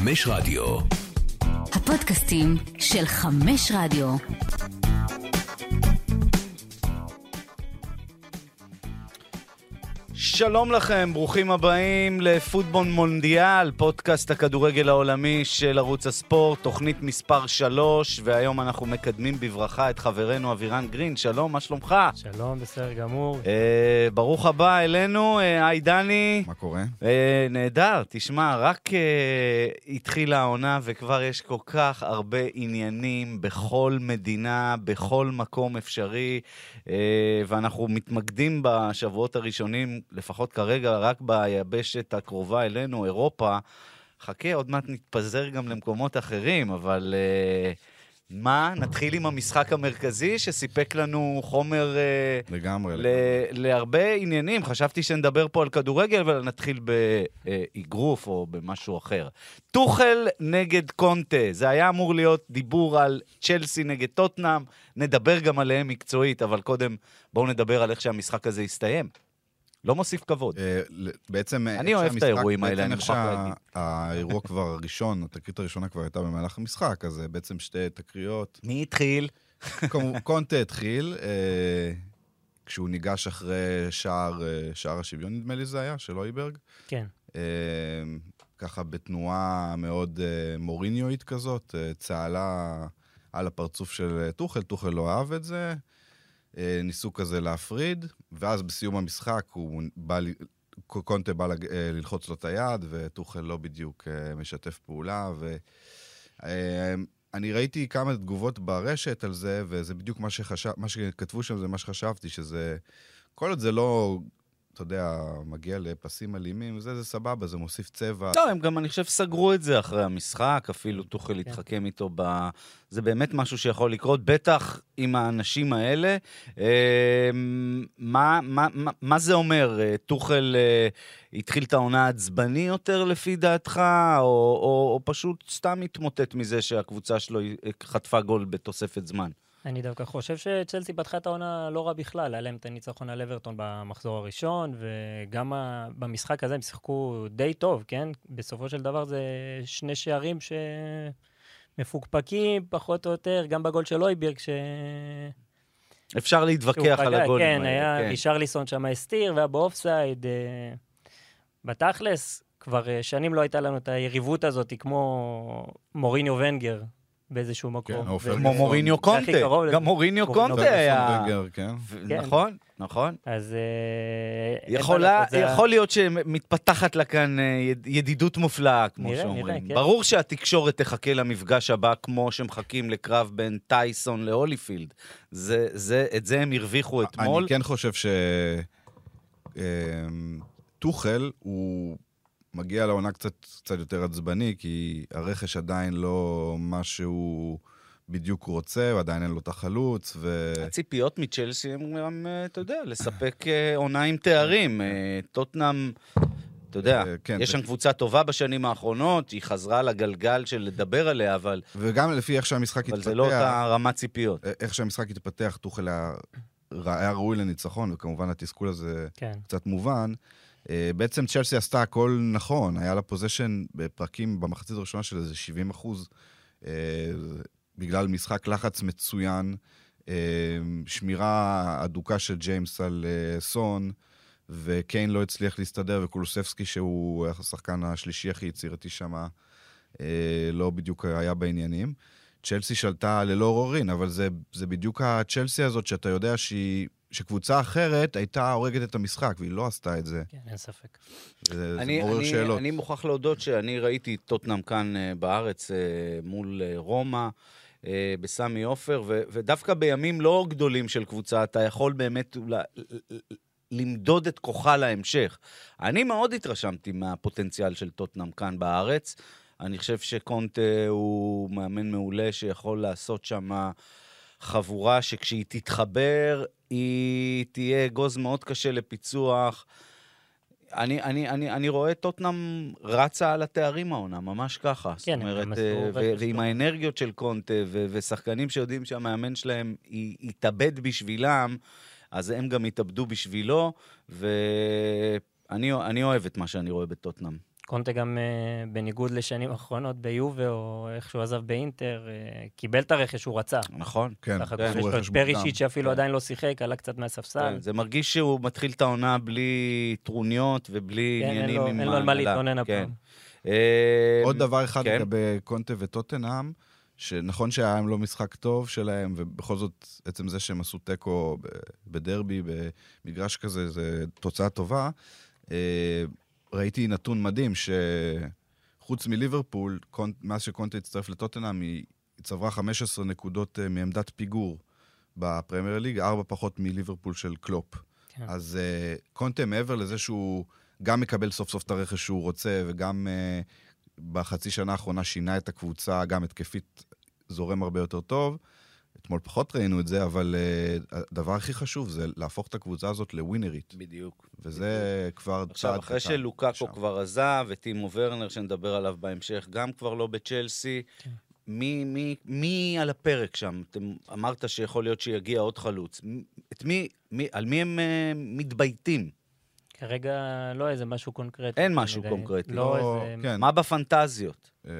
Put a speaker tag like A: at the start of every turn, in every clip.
A: חמש רדיו.
B: הפודקאסטים של חמש רדיו.
C: שלום לכם, ברוכים הבאים לפוטבול מונדיאל, פודקאסט הכדורגל העולמי של ערוץ הספורט, תוכנית מספר 3, והיום אנחנו מקדמים בברכה את חברנו אבירן גרין. שלום, מה שלומך?
D: שלום, בסדר גמור.
C: אה, ברוך הבא אלינו, אה, היי דני.
E: מה קורה?
C: אה, נהדר, תשמע, רק אה, התחילה העונה וכבר יש כל כך הרבה עניינים בכל מדינה, בכל מקום אפשרי, אה, ואנחנו מתמקדים בשבועות הראשונים, לפחות כרגע, רק ביבשת הקרובה אלינו, אירופה. חכה, עוד מעט נתפזר גם למקומות אחרים, אבל אה, מה? נתחיל עם המשחק המרכזי שסיפק לנו חומר... אה,
E: לגמרי.
C: ל- להרבה עניינים. חשבתי שנדבר פה על כדורגל, אבל נתחיל באגרוף או במשהו אחר. טוחל נגד קונטה, זה היה אמור להיות דיבור על צ'לסי נגד טוטנאם, נדבר גם עליהם מקצועית, אבל קודם בואו נדבר על איך שהמשחק הזה הסתיים. לא מוסיף כבוד.
E: אה, בעצם... אה,
C: אני אוהב את האירועים האלה, אני מוכרח להגיד.
E: שהאירוע כבר הראשון, התקרית הראשונה כבר הייתה במהלך המשחק, אז זה בעצם שתי תקריות.
C: מי התחיל?
E: קונטה התחיל, אה, כשהוא ניגש אחרי שער, אה, שער השוויון, נדמה לי זה היה, של אויברג.
D: כן.
E: אה, ככה בתנועה מאוד אה, מוריניואית כזאת, אה, צהלה על הפרצוף של אה, טוחל, טוחל לא אהב את זה. אה, ניסו כזה להפריד, ואז בסיום המשחק הוא בא, קונטה בא אה, ללחוץ לו את היד, וטוחל לא בדיוק אה, משתף פעולה, ו... אה, אני ראיתי כמה תגובות ברשת על זה, וזה בדיוק מה שחשב, מה שכתבו שם זה מה שחשבתי, שזה... כל עוד זה לא, אתה יודע, מגיע לפסים אלימים, זה, זה סבבה, זה מוסיף צבע.
C: לא, הם גם, אני חושב, סגרו את זה אחרי המשחק, אפילו טוחל
D: כן.
C: התחכם איתו ב... זה באמת משהו שיכול לקרות, בטח עם האנשים האלה. אה, מה, מה, מה, מה זה אומר? אה, טוחל אה, התחיל את העונה עצבני יותר לפי דעתך, או, או, או פשוט סתם התמוטט מזה שהקבוצה שלו אה, חטפה גול בתוספת זמן?
D: אני דווקא חושב שצ'לסי פתחה את העונה לא רע בכלל, היה להם את הניצחון על אברטון במחזור הראשון, וגם ה- במשחק הזה הם שיחקו די טוב, כן? בסופו של דבר זה שני שערים שמפוקפקים, פחות או יותר, גם בגול של אויבירג, ש...
C: אפשר להתווכח על הגולים
D: כן,
C: האלה.
D: היה רישרליסון שם הסתיר, והיה באופסייד. אה, בתכלס, כבר אה, שנים לא הייתה לנו את היריבות הזאת, כמו מוריניו ונגר באיזשהו מקום.
E: כן,
C: כמו מוריניו קונטה. גם מוריניו קונטה היה...
E: כן.
D: כן.
C: נכון, נכון.
D: אז... אה,
C: יכול להיות שמתפתחת לה כאן אה, יד- ידידות מופלאה, כמו שאומרים.
D: כן.
C: ברור שהתקשורת תחכה למפגש הבא כמו שמחכים לקרב בין טייסון להוליפילד. זה, זה, את זה הם הרוויחו אתמול.
E: אני כן חושב ש... אמ, טוחל הוא מגיע לעונה קצת, קצת יותר עצבני, כי הרכש עדיין לא מה שהוא בדיוק רוצה, ועדיין אין לו את החלוץ, ו...
C: הציפיות מצ'לסי הם גם, אה, אתה יודע, לספק אה, עונה עם תארים. אה, טוטנאם, אתה יודע,
E: כן,
C: יש שם קבוצה טובה בשנים האחרונות, היא חזרה לגלגל של לדבר עליה, אבל,
E: וגם לפי איך שהמשחק
C: אבל
E: התפתח,
C: זה לא אותה רמת ציפיות.
E: איך שהמשחק התפתח, טוחל היה, היה ראוי לניצחון, וכמובן התסכול הזה
D: כן.
E: קצת מובן. אה, בעצם צ'לסי עשתה הכל נכון, היה לה פוזיישן בפרקים במחצית הראשונה של איזה 70 אחוז, אה, בגלל משחק לחץ מצוין, אה, שמירה אדוקה של ג'יימס על סון, וקיין לא הצליח להסתדר, וקולוספסקי, שהוא השחקן השלישי הכי יצירתי שם, לא בדיוק היה בעניינים. צ'לסי שלטה ללא עוררין, אבל זה, זה בדיוק הצ'לסי הזאת שאתה יודע שהיא, שקבוצה אחרת הייתה הורגת את המשחק, והיא לא עשתה את זה.
D: כן, אין ספק.
E: זה, זה
C: אני,
E: מעורר
C: אני,
E: שאלות.
C: אני מוכרח להודות שאני ראיתי את טוטנאם כאן uh, בארץ uh, מול uh, רומא, בסמי עופר, ו- ודווקא בימים לא גדולים של קבוצה, אתה יכול באמת אולי, למדוד את כוחה להמשך. אני מאוד התרשמתי מהפוטנציאל של טוטנאם כאן בארץ. אני חושב שקונטה הוא מאמן מעולה שיכול לעשות שם חבורה שכשהיא תתחבר, היא תהיה אגוז מאוד קשה לפיצוח. אני, אני, אני, אני רואה את טוטנאם רצה על התארים העונה, ממש ככה. זאת
D: כן, הם
C: אומרת, אה, ו- ועם. האנרגיות של קונטה, ו- ושחקנים שיודעים שהמאמן שלהם יתאבד בשבילם, אז הם גם יתאבדו בשבילו, ואני אני אוהב את מה שאני רואה בטוטנאם.
D: קונטה גם, אה, בניגוד לשנים האחרונות ביובה, או איך שהוא עזב באינטר, אה, קיבל את הרכש שהוא רצה.
C: נכון.
E: כן,
D: סך הכל
C: כן,
D: יש לו את
E: מוקדם.
D: שאפילו
C: כן.
D: עדיין לא שיחק, עלה קצת מהספסל.
C: כן, זה מרגיש שהוא מתחיל את העונה בלי טרוניות ובלי
D: כן, אין
C: עניינים
D: לו-
C: עם
D: אין לו על מה. להתלונן
C: כן.
D: הפעם.
C: אה,
E: עוד דבר אחד
C: כן.
E: לגבי קונטה וטוטנאם, שנכון שהיה להם לא משחק טוב שלהם, ובכל זאת, עצם זה שהם עשו תיקו בדרבי, במגרש כזה, זה תוצאה טובה. ראיתי נתון מדהים, שחוץ מליברפול, קונט- מאז שקונטה הצטרף לטוטנאם, היא היא צברה 15 נקודות אה, מעמדת פיגור בפרמייר ליג, ארבע פחות מליברפול של קלופ.
D: כן.
E: אז uh, קונטה, מעבר לזה שהוא גם מקבל סוף סוף את הרכש שהוא רוצה, וגם uh, בחצי שנה האחרונה שינה את הקבוצה, גם התקפית זורם הרבה יותר טוב. אתמול פחות ראינו את זה, אבל uh, הדבר הכי חשוב זה להפוך את הקבוצה הזאת לווינרית.
C: בדיוק.
E: וזה כבר
C: עכשיו,
E: צעד
C: אחרי
E: קטן
C: שלוקקו
E: שם.
C: כבר עזב, וטימו ורנר, שנדבר עליו בהמשך, גם כבר לא בצ'לסי,
D: כן.
C: מי, מי, מי על הפרק שם? אתם אמרת שיכול להיות שיגיע עוד חלוץ. את מי, מי על מי הם uh, מתבייתים?
D: כרגע לא איזה משהו קונקרטי.
C: אין משהו. קונקרטי.
D: לא
E: לא,
D: איזה...
E: כן.
C: מה בפנטזיות?
E: אה,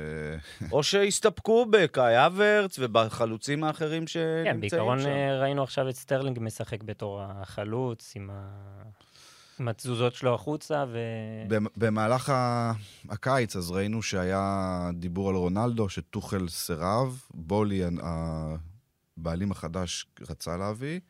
C: או שהסתפקו בקאי האברץ ובחלוצים האחרים שנמצאים
D: כן, בעיקרון
C: שם.
D: אה, ראינו עכשיו את סטרלינג משחק בתור החלוץ, עם, ה... עם התזוזות שלו החוצה, ו...
E: במ- במהלך ה- הקיץ, אז ראינו שהיה דיבור על רונלדו, שטוחל סירב, בולי, הבעלים החדש, רצה להביא.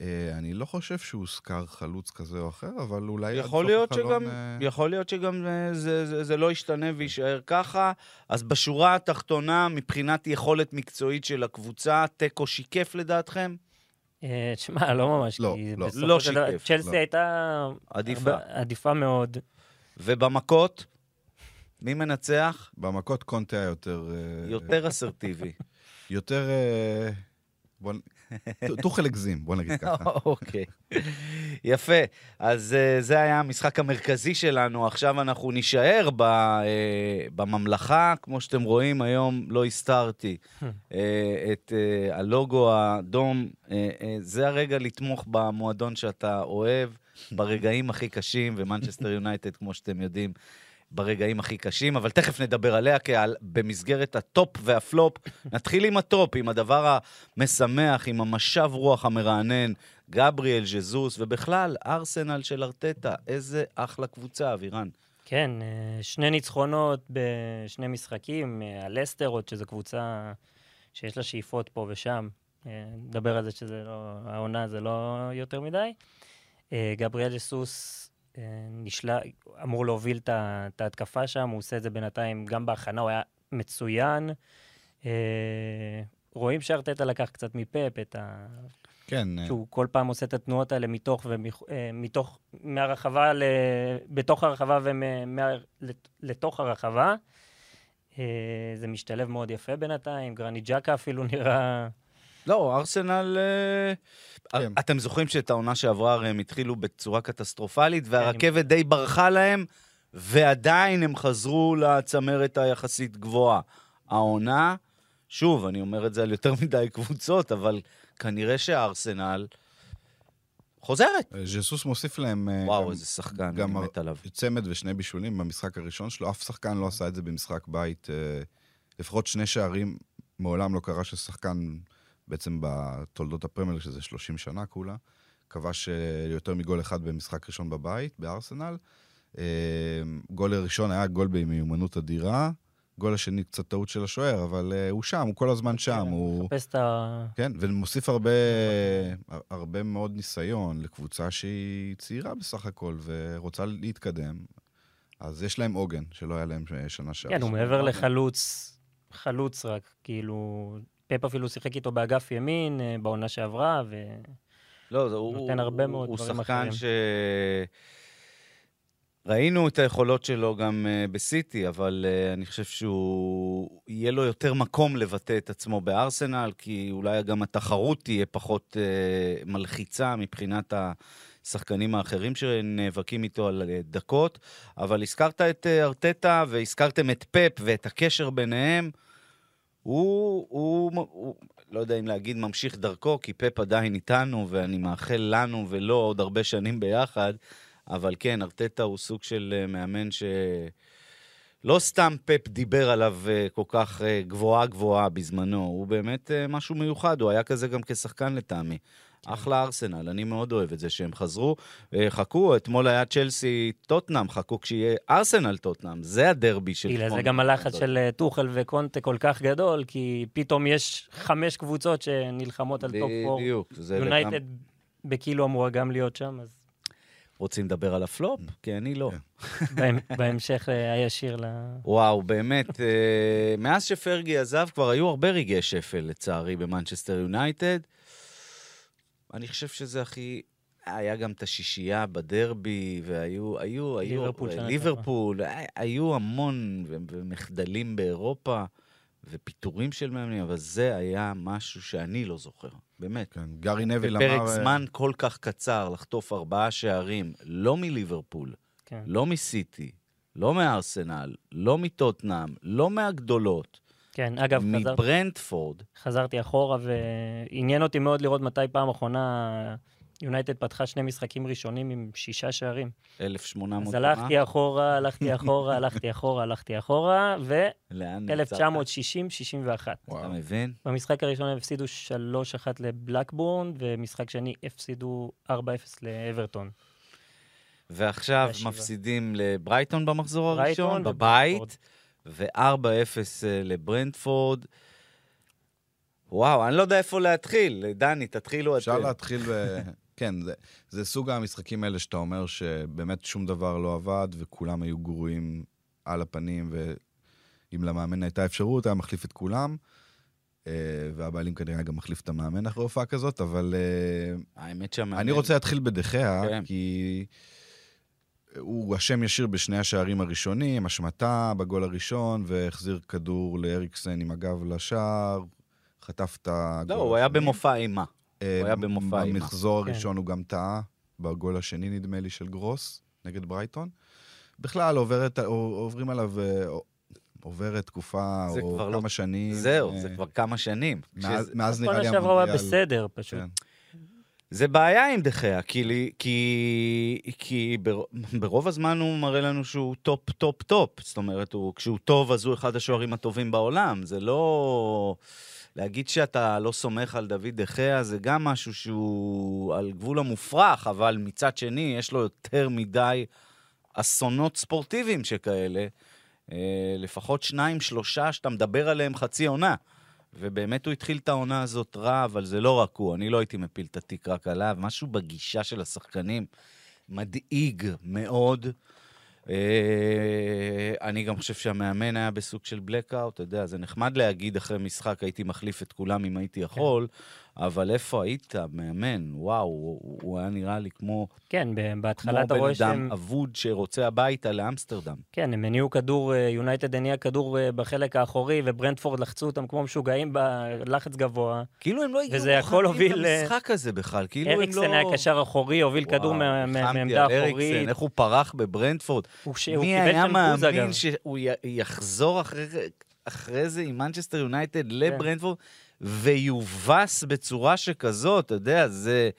E: אה, אני לא חושב שהוזכר חלוץ כזה או אחר, אבל אולי...
C: יכול להיות,
E: החלון,
C: שגם,
E: אה,
C: יכול להיות שגם אה, זה, זה, זה לא ישתנה ויישאר ככה. אז בשורה התחתונה, מבחינת יכולת מקצועית של הקבוצה, תיקו שיקף לדעתכם?
D: אה, תשמע, לא ממש,
E: לא,
D: כי
E: לא.
D: בסופו
C: לא
D: של דבר,
C: שיקף,
D: צ'לסי
E: לא.
D: הייתה...
C: עדיפה.
D: הרבה- עדיפה מאוד.
C: ובמכות, מי מנצח?
E: במכות קונטה היה יותר...
C: יותר אסרטיבי.
E: יותר... אה, בוא טוחל הגזים, בוא נגיד ככה.
C: אוקיי. יפה. אז uh, זה היה המשחק המרכזי שלנו. עכשיו אנחנו נישאר uh, בממלכה. כמו שאתם רואים, היום לא הסתרתי uh, את הלוגו האדום. זה הרגע לתמוך במועדון שאתה אוהב, ברגעים הכי קשים, ומנצ'סטר יונייטד, כמו שאתם יודעים, ברגעים הכי קשים, אבל תכף נדבר עליה, כי על- במסגרת ה top וה flop, נתחיל עם ה top, עם הדבר המשמח, עם המשב רוח המרענן, גבריאל, ז'זוס, ובכלל, ארסנל של ארטטה, איזה אחלה קבוצה, אבירן.
D: כן, אה, שני ניצחונות בשני משחקים, אה, על לסטר עוד, שזו קבוצה שיש לה שאיפות פה ושם. אה, נדבר על זה שזה לא, העונה זה לא יותר מדי. אה, גבריאל ג'סוס נשלח, אמור להוביל את ההתקפה שם, הוא עושה את זה בינתיים גם בהכנה, הוא היה מצוין. אה, רואים שארטטה לקח קצת מפאפ את ה...
E: כן, אה,
D: שהוא כל פעם עושה את התנועות האלה מתוך, ומח, אה, מהרחבה, ל, בתוך הרחבה ולתוך הרחבה. אה, זה משתלב מאוד יפה בינתיים, גרני ג'קה אפילו נראה...
C: לא, ארסנל... אה,
E: כן.
C: אתם זוכרים שאת העונה שעברה הרי הם התחילו בצורה קטסטרופלית, והרכבת די ברחה להם, ועדיין הם חזרו לצמרת היחסית גבוהה. העונה, שוב, אני אומר את זה על יותר מדי קבוצות, אבל כנראה שהארסנל חוזרת.
E: אה, ז'סוס מוסיף להם... אה,
C: וואו,
E: גם-
C: איזה שחקן, אני
E: גם
C: מת עליו.
E: צמד ושני בישולים במשחק הראשון שלו, אף שחקן לא עשה את זה במשחק בית. אה, לפחות שני שערים, מעולם לא קרה ששחקן, בעצם בתולדות הפרמייר, שזה 30 שנה כולה, כבש אה, יותר מגול אחד במשחק ראשון בבית, בארסנל. אה, גול הראשון היה גול במיומנות אדירה, גול השני קצת טעות של השוער, אבל אה, הוא שם, הוא כל הזמן שם, הוא...
D: מחפש את ה...
E: כן, ומוסיף הרבה, הרבה מאוד ניסיון לקבוצה שהיא צעירה בסך הכל ורוצה להתקדם. אז יש להם עוגן, שלא היה להם שנה שעברה.
D: כן, הוא מעבר לחלוץ, חלוץ רק, כאילו... פפ אפילו שיחק איתו באגף ימין אה, בעונה שעברה, ו...
C: לא, זה- הוא,
D: נותן הרבה
C: הוא-
D: מאוד
C: הוא
D: דברים
C: שחקן
D: אחרים.
C: ש... ראינו את היכולות שלו גם uh, בסיטי, אבל uh, אני חושב שהוא... יהיה לו יותר מקום לבטא את עצמו בארסנל, כי אולי גם התחרות תהיה פחות uh, מלחיצה מבחינת השחקנים האחרים שנאבקים איתו על אה, דקות. אבל הזכרת את uh, ארטטה והזכרתם את פפ ואת הקשר ביניהם. הוא, הוא, הוא, לא יודע אם להגיד ממשיך דרכו, כי פפ עדיין איתנו, ואני מאחל לנו ולו עוד הרבה שנים ביחד, אבל כן, ארטטה הוא סוג של אה, מאמן ש... לא סתם פפ דיבר עליו אה, כל כך אה, גבוהה גבוהה בזמנו, הוא באמת משהו מיוחד, הוא היה כזה גם כשחקן לטעמי. אחלה ארסנל, אני מאוד אוהב את זה שהם חזרו. אה, חכו, אתמול היה צ'לסי טוטנאם, חכו כשיהיה ארסנל טוטנאם, זה הדרבי של
D: בגלל זה גם הלחץ. של אה, טוחל וקונטה כל כך גדול, כי פתאום יש חמש קבוצות שנלחמות על top 4.
C: בדיוק.
D: יונייטד בכאילו אמורה גם להיות שם, אז
C: רוצים לדבר על הפלופ? כי אני לא.
E: כן.
D: בהמ- בהמשך אה, הישיר ל...
C: וואו, באמת, מאז שפרגי עזב כבר היו הרבה רגעי שפל, לצערי, במנצ'סטר יונייטד. אני חושב שזה הכי... היה גם את השישייה בדרבי, והיו, היו, היו,
D: ליברפול
C: ליברפול, היו המון ומחדלים באירופה, ופיטורים של מאמנים, אבל זה היה משהו שאני לא זוכר, באמת.
E: כן, גארי נביל אמר...
C: בפרק
E: אה,
C: זמן כל כך קצר, לחטוף ארבעה שערים, לא מליברפול,
D: כן.
C: לא מסיטי, לא מארסנל, לא מטוטנאם, לא מהגדולות,
D: כן, אגב, חזר,
C: מברנדפורד.
D: חזרתי אחורה ועניין אותי מאוד לראות מתי פעם אחרונה יונייטד פתחה שני משחקים ראשונים עם שישה שערים.
C: 1800
D: אז הלכתי אחורה, הלכתי אחורה, הלכתי אחורה, הלכתי אחורה,
C: לאן נעצרת?
D: ו-1960-61.
C: אתה מבין?
D: במשחק הראשון הם הפסידו 3-1 לבלקבורן, ומשחק שני הפסידו 4-0 לאברטון.
C: ועכשיו. מפסידים לברייטון במחזור הראשון. בבית, ו-4-0 אה, לברנדפורד. וואו, אני לא יודע איפה להתחיל. דני, תתחילו
E: אפשר
C: אתם.
E: להתחיל ב... כן, זה, זה סוג המשחקים האלה שאתה אומר שבאמת שום דבר לא עבד וכולם היו גרועים על הפנים, ואם למאמן הייתה אפשרות, היה מחליף את כולם. אה, והבעלים כנראה גם מחליף את המאמן אחרי הופעה כזאת, אבל אה,
C: האמת שהמאמן...
E: אני רוצה להתחיל בדחיה,
C: כן.
E: כי הוא אשם ישיר בשני השערים הראשונים, השמטה בגול הראשון, והחזיר כדור לאריקסן עם הגב לשער, חטף את הגול
C: לא, הוא היה. במופע אימה.
E: אה,
C: הוא היה במופע אימה.
E: במחזור
D: כן.
E: הראשון הוא גם טעה, בגול השני נדמה לי של גרוס, נגד ברייטון. בכלל עוברת, עוברים עליו, אה, עוברת תקופה או
C: כבר לא-
E: כמה שנים.
C: זהו,
E: אה,
C: זה כבר כמה שנים.
E: מאז,
D: כל
E: נראה לי
D: השבוע הוא היה
E: המונדיאל.
D: בסדר, פשוט.
C: זה בעיה עם דה חאה, כי, כי, כי בר, ברוב הזמן הוא מראה לנו שהוא top, top, top. זאת אומרת, הוא, כשהוא טוב, אז הוא אחד השוערים הטובים בעולם. זה לא... להגיד שאתה לא סומך על דוד דה חאה, זה גם משהו שהוא על גבול המופרך, אבל מצד שני, יש לו יותר מדי אסונות ספורטיביים שכאלה. אה, לפחות שניים, שלושה, שאתה מדבר עליהם חצי עונה. ובאמת הוא התחיל את העונה הזאת רע, אבל זה לא רק הוא, אני לא הייתי מפיל את התיק רק עליו. משהו בגישה של השחקנים מדאיג מאוד. אה, אני גם חושב שהמאמן היה בסוג של blackout, אתה יודע, זה נחמד להגיד אחרי משחק הייתי מחליף את כולם אם הייתי יכול, אבל איפה היית, מאמן? וואו, הוא, הוא היה נראה לי כמו,
D: כן,
C: כמו
D: בהתחלה אתה
C: בן
D: רואה
C: אדם
D: שהם...
C: אבוד שרוצה הביתה לאמסטרדם.
D: כן, הם הניעו כדור, אה, יונייטד הניע כדור אה, בחלק האחורי, וברנטפורד לחצו אותם כמו משוגעים בלחץ גבוה.
C: כאילו הם לא הגיעו
D: הכל הוביל
C: למשחק הזה בכלל, כאילו הם לא...
D: אריקסן היה קשר אחורי, הוביל כדור
C: וואו, נלחמתי
D: מעמדה
C: על אריקסן,
D: אחורית.
C: איך הוא פרח בברנטפורד.
D: הוא ש-
C: מי היה מאמין. שהוא י- יחזור אחרי, אחרי זה עם מנצ'סטר יונייטד
D: כן.
C: לברנטפורד ויובס בצורה שכזאת, אתה יודע, זה,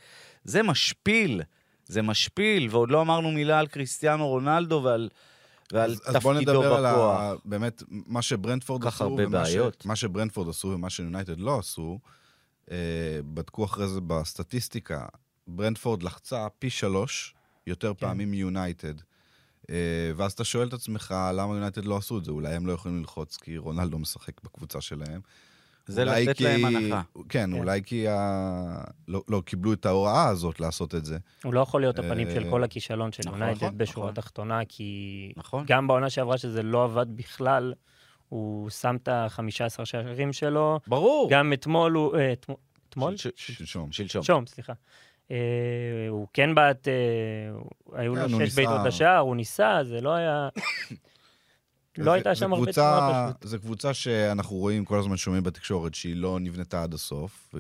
C: זה משפיל. זה משפיל, ועוד לא אמרנו מילה על קריסטיאנו רונלדו ועל, ועל
E: אז, אז בוא
C: תפקידו
E: נדבר על
C: בכוח.
E: ה... באמת, מה שברנדפורד עשו, ומה
C: בעיות.
E: ש... מה שברנדפורד עשו ומה שיונייטד לא עשו, אה, בדקו אחרי זה בסטטיסטיקה, ברנדפורד לחצה פי שלוש יותר
D: כן.
E: פעמים מיונייטד. אה, ואז אתה שואל את עצמך, למה יונייטד לא עשו את זה? אולי הם לא יכולים ללחוץ כי רונלדו משחק בקבוצה שלהם.
C: זה לתת
E: כי...
C: להם הנחה.
E: כן,
D: כן.
E: אולי כי ה... לא, לא קיבלו את ההוראה הזאת לעשות את זה.
D: הוא לא יכול להיות הפנים של
E: אה,
D: כל הכישלון של
C: נכון,
D: יונייטד
C: נכון,
D: בשורה
C: נכון.
D: התחתונה, כי
C: נכון.
D: גם בעונה שעברה שזה לא עבד בכלל, הוא שם את ה-15 שערים שלו.
C: ברור.
D: גם אתמול הוא... אה, אתמול- אתמול?
C: של- של-
E: שלשום.
C: שלשום.
D: שלשום, סליחה. אה, הוא כן בעט, אה, היו
E: כן,
D: לו
E: הוא
D: שש. בעיטות לשער, הוא ניסה, זה לא היה... לא הייתה שם הרבה תנועה פשוט.
E: זו קבוצה שאנחנו רואים, כל הזמן שומעים בתקשורת, שהיא לא נבנתה עד הסוף,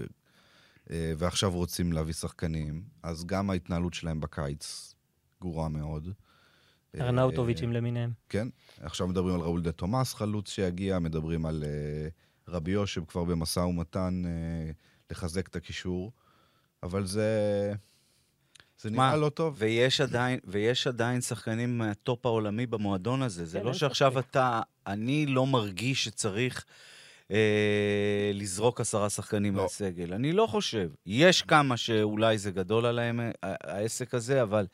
E: אה, ועכשיו רוצים להביא שחקנים, אז גם ההתנהלות שלהם בקיץ גרועה מאוד.
D: ארנאוטוביצ'ים
E: אה,
D: למיניהם.
E: כן, עכשיו מדברים על ראול דה תומאס, חלוץ שיגיע, מדברים על אה, רבי יושב כבר במשא ומתן לחזק את הקישור, אבל זה... זה
C: מה?
E: נראה לא טוב.
C: ויש עדיין, ויש עדיין שחקנים מהטופ העולמי במועדון הזה. זה
D: כן,
C: לא שעכשיו. אתה... אני לא מרגיש שצריך אה, לזרוק עשרה שחקנים
E: לא.
C: מהסגל. אני לא חושב. יש כמה שאולי זה גדול עליהם, ה- העסק הזה, אבל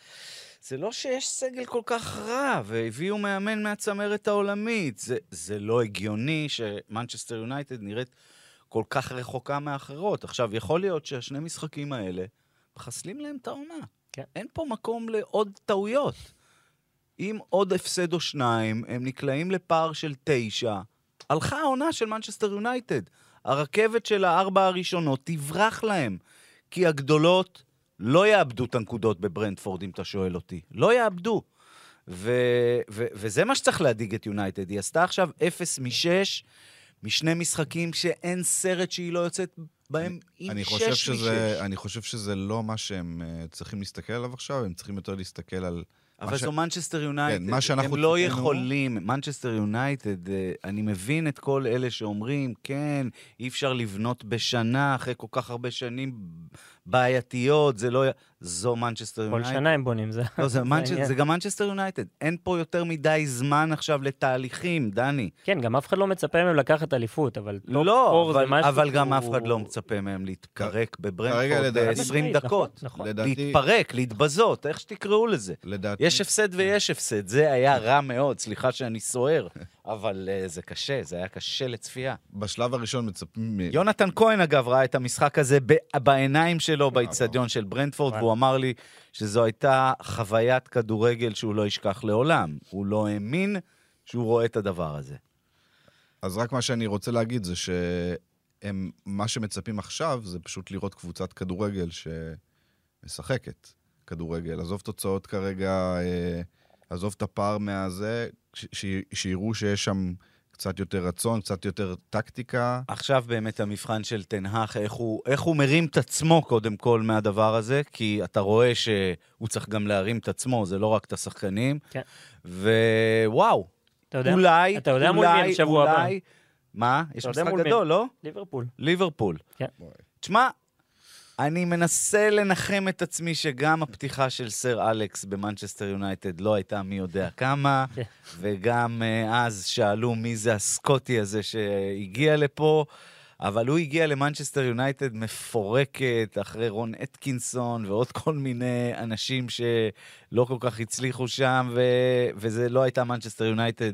C: זה לא שיש סגל כל כך רע, והביאו מאמן מהצמרת העולמית. זה, זה לא הגיוני שמנצ'סטר יונייטד נראית כל כך רחוקה מאחרות. עכשיו, יכול להיות שהשני משחקים האלה מחסלים להם את העונה.
D: כן.
C: אין פה מקום לעוד טעויות. אם עוד הפסד או שניים, הם נקלעים לפער של תשע. הלכה העונה של מנצ'סטר יונייטד. הרכבת של הארבע הראשונות תברח להם. כי הגדולות לא יאבדו את הנקודות בברנטפורד, אם אתה שואל אותי. לא יאבדו. ו- ו- וזה מה שצריך להדאיג את יונייטד. היא עשתה עכשיו 0 מ-6, משני משחקים שאין סרט שהיא לא יוצאת בהם עם
E: אני
C: 6
E: חושב,
C: מ-6.
E: שזה, אני חושב שזה לא מה שהם uh, צריכים להסתכל עליו עכשיו, הם צריכים יותר להסתכל על...
C: אבל
E: ש-
C: זו מנצ'סטר יונייטד. הם לא
E: ציפינו-
C: יכולים, מנצ'סטר יונייטד, אה, אני מבין את כל אלה שאומרים, כן, אי אפשר לבנות בשנה, אחרי כל כך הרבה שנים בעייתיות, זה לא... זו מנצ'סטר
D: כל
C: יונייטד.
D: שנה הם בונים, זה
C: לא, זה,
D: זה
C: מנצ'... זה גם מנצ'סטר יונייטד. אין פה יותר מדי זמן עכשיו לתהליכים, דני.
D: כן, גם אף אחד לא מצפה מהם לקחת אליפות, אבל top
C: לא,
D: four זה
C: אבל,
D: משהו
C: אבל גם אף
D: שהוא-
C: אחד לא מצפה מהם להתפרק בברנטפורד
E: לדעתי-
C: ב-20
D: נכון,
C: דקות.
D: נכון.
E: לדעתי,
C: להתפרק, להתבזות, איך שתקראו לזה.
E: לדעתי...
C: יש הפסד ויש הפסד, זה היה רע מאוד, סליחה שאני סוער, אבל uh, זה קשה, זה היה קשה לצפייה.
E: בשלב הראשון מצפים... מ-
C: יונתן כהן, אגב, ראה את המשחק הזה ב- בעיניים שלו באיצטדיון של ברנטפורד,
D: וואלה.
C: והוא אמר לי שזו הייתה חוויית כדורגל שהוא לא ישכח לעולם. הוא לא האמין שהוא רואה את הדבר הזה.
E: אז רק מה שאני רוצה להגיד זה שהם, מה שמצפים עכשיו זה פשוט לראות קבוצת כדורגל שמשחקת כדורגל. עזוב תוצאות כרגע, אה, עזוב את הפער מהזה, ש- ש- שיראו שיש שם קצת יותר רצון, קצת יותר טקטיקה.
C: עכשיו באמת המבחן של תנהך, איך הוא, איך הוא מרים את עצמו קודם כל מהדבר הזה, כי אתה רואה שהוא צריך גם להרים את עצמו, זה לא רק את השחקנים.
D: כן.
C: ווואו,
D: אתה יודע-
C: אולי,
D: אתה יודע מול מי הם
C: אולי,
D: שבוע הבא?
C: אולי... מה? יש משחק
D: מול מי?
C: גדול, לא?
D: ליברפול.
C: ליברפול.
D: כן.
C: תשמע, אני מנסה לנחם את עצמי שגם הפתיחה של סר אלכס במנצ'סטר יונייטד לא הייתה מי יודע כמה. וגם אה, אז שאלו מי זה הסקוטי הזה שהגיע לפה, אבל הוא הגיע למנצ'סטר יונייטד מפורקת אחרי רון אתקינסון ועוד כל מיני אנשים שלא כל כך הצליחו שם, ו... וזה לא הייתה מנצ'סטר יונייטד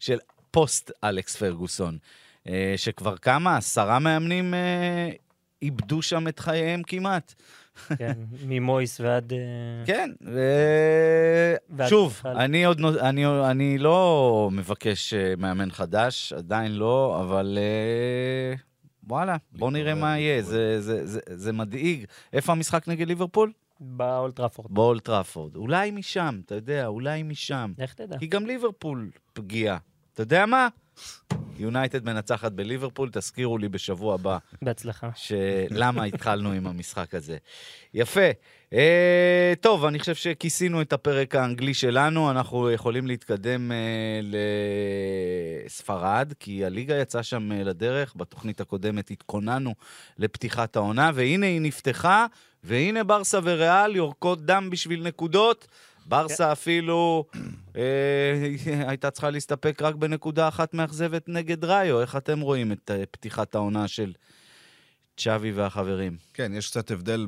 C: של פוסט אלכס פרגוסון. אה, שכבר כמה, עשרה מאמנים אה, איבדו שם את חייהם כמעט.
D: כן, ממויס ועד... אה,
C: כן,
D: ועד
C: ושוב,
D: בכלל.
C: אני עוד אני, אני לא מבקש אה, מאמן חדש, עדיין לא, אבל אה, וואלה, בוא נראה מה יהיה. זה, זה, זה, זה מדאיג. איפה המשחק נגד ליברפול?
D: באולד
C: טראפורד. באולד טראפורד. אולי משם, אתה יודע, אולי משם.
D: לך תדע.
C: כי גם ליברפול פגיעה. אתה יודע מה? יונייטד מנצחת בליברפול, תזכירו לי בשבוע הבא
D: בהצלחה.
C: שלמה התחלנו עם המשחק הזה. יפה. אה, טוב, אני חושב שכיסינו את הפרק האנגלי שלנו, אנחנו יכולים להתקדם אה, לספרד, כי הליגה יצאה שם אה, לדרך, בתוכנית הקודמת התכוננו לפתיחת העונה, והנה היא נפתחה, והנה ברסה וריאל יורקות דם בשביל נקודות. ברסה אפילו אה, הייתה צריכה להסתפק רק בנקודה אחת מאכזבת נגד ראיו. איך אתם רואים את אה, פתיחת העונה של צ'אבי והחברים?
E: כן, יש קצת הבדל,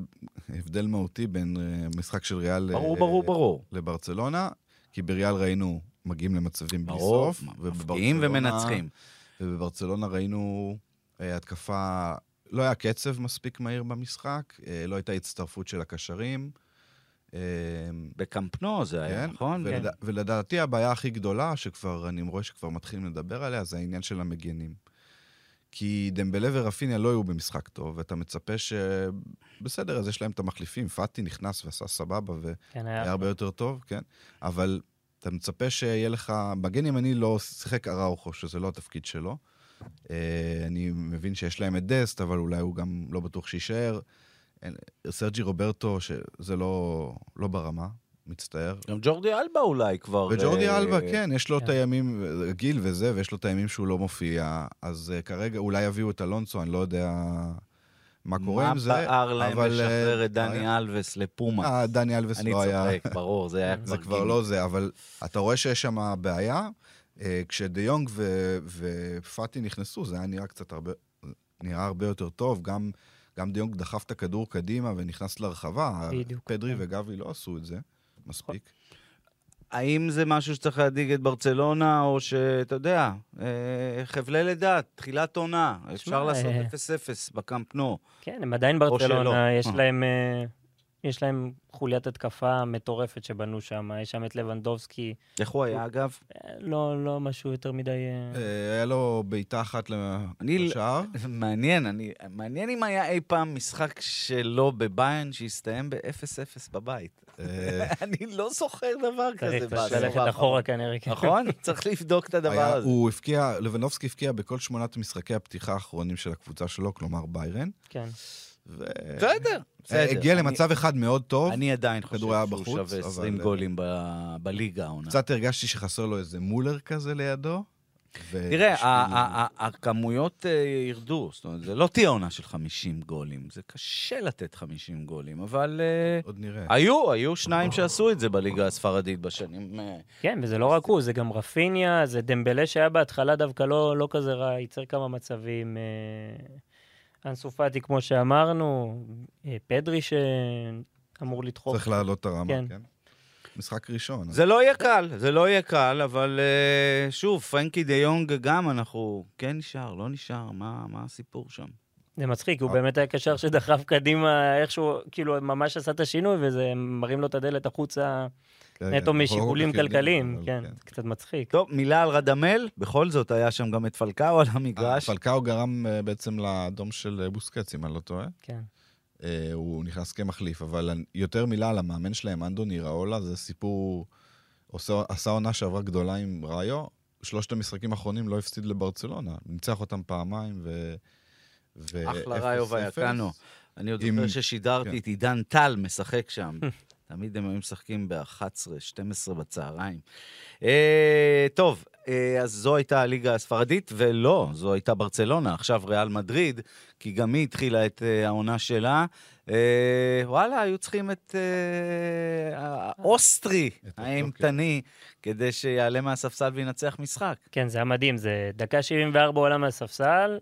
E: הבדל מהותי בין אה, משחק של ריאל
C: ברור,
E: אה,
C: ברור, ברור.
E: לברצלונה, כי בריאל ראינו מגיעים למצבים בלי
C: ברור,
E: סוף.
C: מפקיעים
E: ובברצלונה-
C: ומנצחים.
E: ובברצלונה ראינו אה, התקפה, לא היה קצב מספיק מהיר במשחק, לא הייתה הצטרפות של הקשרים. אה,
C: בקמפנו זה היה,
E: כן,
C: נכון?
E: ולד... ולדעתי הבעיה הכי גדולה, שכבר, אני רואה שכבר מתחילים לדבר עליה, זה העניין של המגנים. כי דמבלה ורפיניה לא היו במשחק טוב, ואתה מצפה ש... בסדר, אז יש להם את המחליפים, פאטי נכנס ועשה סבבה, והיה
D: כן.
E: הרבה יותר טוב, כן? אבל אתה מצפה שיהיה לך... מגן ימני לא שיחק אראוכו, שזה לא התפקיד שלו. אה, אני מבין שיש להם את דסט, אבל אולי הוא גם לא בטוח שיישאר. סרג'י רוברטו, שזה לא, לא ברמה, מצטער.
C: גם ג'ורדי אלבה אולי כבר...
E: וג'ורדי
C: אה,
E: אלבה, כן, יש לו את
D: כן.
E: הימים, גיל וזה, ויש לו את הימים שהוא לא מופיע. אז uh, כרגע אולי יביאו את אלונסו, אני לא יודע מה קורה עם זה.
C: מה בער להם
E: אבל,
C: לשחרר
E: אה,
C: את דני אלווס לפומה?
E: אה, דני אלווס
C: אני
E: לא היה...
C: צוחק, ברור, זה היה
E: זה
C: כבר
E: כבר לא זה, אבל אתה רואה שיש שם בעיה. אה, כשדה יונג ו- ופאטי נכנסו, זה היה נראה קצת הרבה, נראה הרבה יותר טוב. גם, גם דה יונג דחף את הכדור קדימה ונכנס לרחבה.
D: בדיוק,
E: פדרי
D: כן.
E: וגבי לא עשו את זה מספיק.
C: האם זה משהו שצריך להדאיג את ברצלונה, או שאתה יודע, אה, חבלי לידה, תחילת עונה, אפשר לעשות
D: אה,
C: 0-0 בקאמפ נו.
D: כן, הם עדיין. ברצלונה, יש
C: אה.
D: להם... יש להם חוליית התקפה מטורפת שבנו שם, יש שם את לבנדובסקי,
C: איך הוא היה, אגב?
D: לא, לא משהו יותר מדי... אה,
E: אה, היה לו בעיטה אחת
C: אני-
E: לשער.
C: מעניין, אני, מעניין אם היה אי פעם משחק שלו בביין שהסתיים ב-0-0 בבית.
E: אה,
C: אני לא זוכר דבר כזה
D: צריך ללכת. אחורה כנראה. כן.
C: נכון? צריך לבדוק את הדבר הזה.
E: הוא הבקיע, לבנובסקי הבקיע בכל שמונת משחקי הפתיחה האחרונים של הקבוצה שלו, כלומר ביירן.
D: כן.
E: ו-
C: בסדר, בסדר.
E: הגיע
C: אני-
E: למצב אחד מאוד טוב.
C: אני עדיין חושב שהוא
E: בחוץ,
C: שווה
E: אבל-
C: 20 גולים ב- בליגה העונה.
E: קצת הרגשתי שחסר לו איזה מולר כזה לידו. ו-
C: תראה, הכמויות אה, ירדו, זאת אומרת, זה לא תהיה עונה של 50 גולים, זה קשה לתת 50 גולים, אבל אה,
E: עוד נראה.
C: היו, היו שניים שעשו את זה בליגה הספרדית בשנים... אה,
D: כן, וזה לא רק הוא, זה גם רפיניה, זה דמבלה שהיה בהתחלה דווקא לא, לא כזה רע, ייצר כמה מצבים. אה, אנסו פאטי, כמו שאמרנו, אה, פדרי שאמור לדחוף.
E: צריך להעלות את הרמה,
D: כן.
E: כן. משחק ראשון.
C: זה לא יהיה קל, זה לא יהיה קל, אבל אה, שוב, פרנקי דה יונג גם, אנחנו... כן נשאר, לא נשאר, מה מה הסיפור שם?
D: זה מצחיק, הוא
E: אה.
D: באמת היה קשר שדחף קדימה איכשהו, כאילו, ממש עשה את השינוי, וזה מרים לו את הדלת החוצה נטו
E: לא
D: משיקולים כלכליים.
E: אבל
D: כן, קצת מצחיק.
C: טוב, מילה על רדמל, בכל זאת היה שם גם את פלקאו על המגרש.
E: אה, פלקאו גרם אה, בעצם לאדום של אה, בוסקץ, אם אני לא טועה.
D: כן.
E: אה, הוא נכנס כמחליף, אבל יותר מילה על המאמן שלהם, אנדוני ראולה, זה סיפור... עושה- עשה עונה שעברה גדולה עם ראיו, שלושת המשחקים האחרונים לא הפסיד לברצלונה. ניצח אותם פעמיים ו... ו-
C: אחלה ראיו. ויקנו. אני עוד
E: עם-
C: זוכר ששידרתי
E: כן.
C: את עידן טל משחק שם. תמיד הם היו משחקים ב-11, 12 בצהריים. אה, טוב, אה, אז זו הייתה הליגה הספרדית, ולא, זו הייתה ברצלונה, עכשיו ריאל מדריד, כי גם היא התחילה את אה, העונה שלה. אה, וואלה, היו צריכים את אה, האוסטרי
E: את
C: האימתני, כדי שיעלה מהספסל וינצח משחק.
D: כן, זה היה מדהים, זה דקה 74 עולה מהספסל,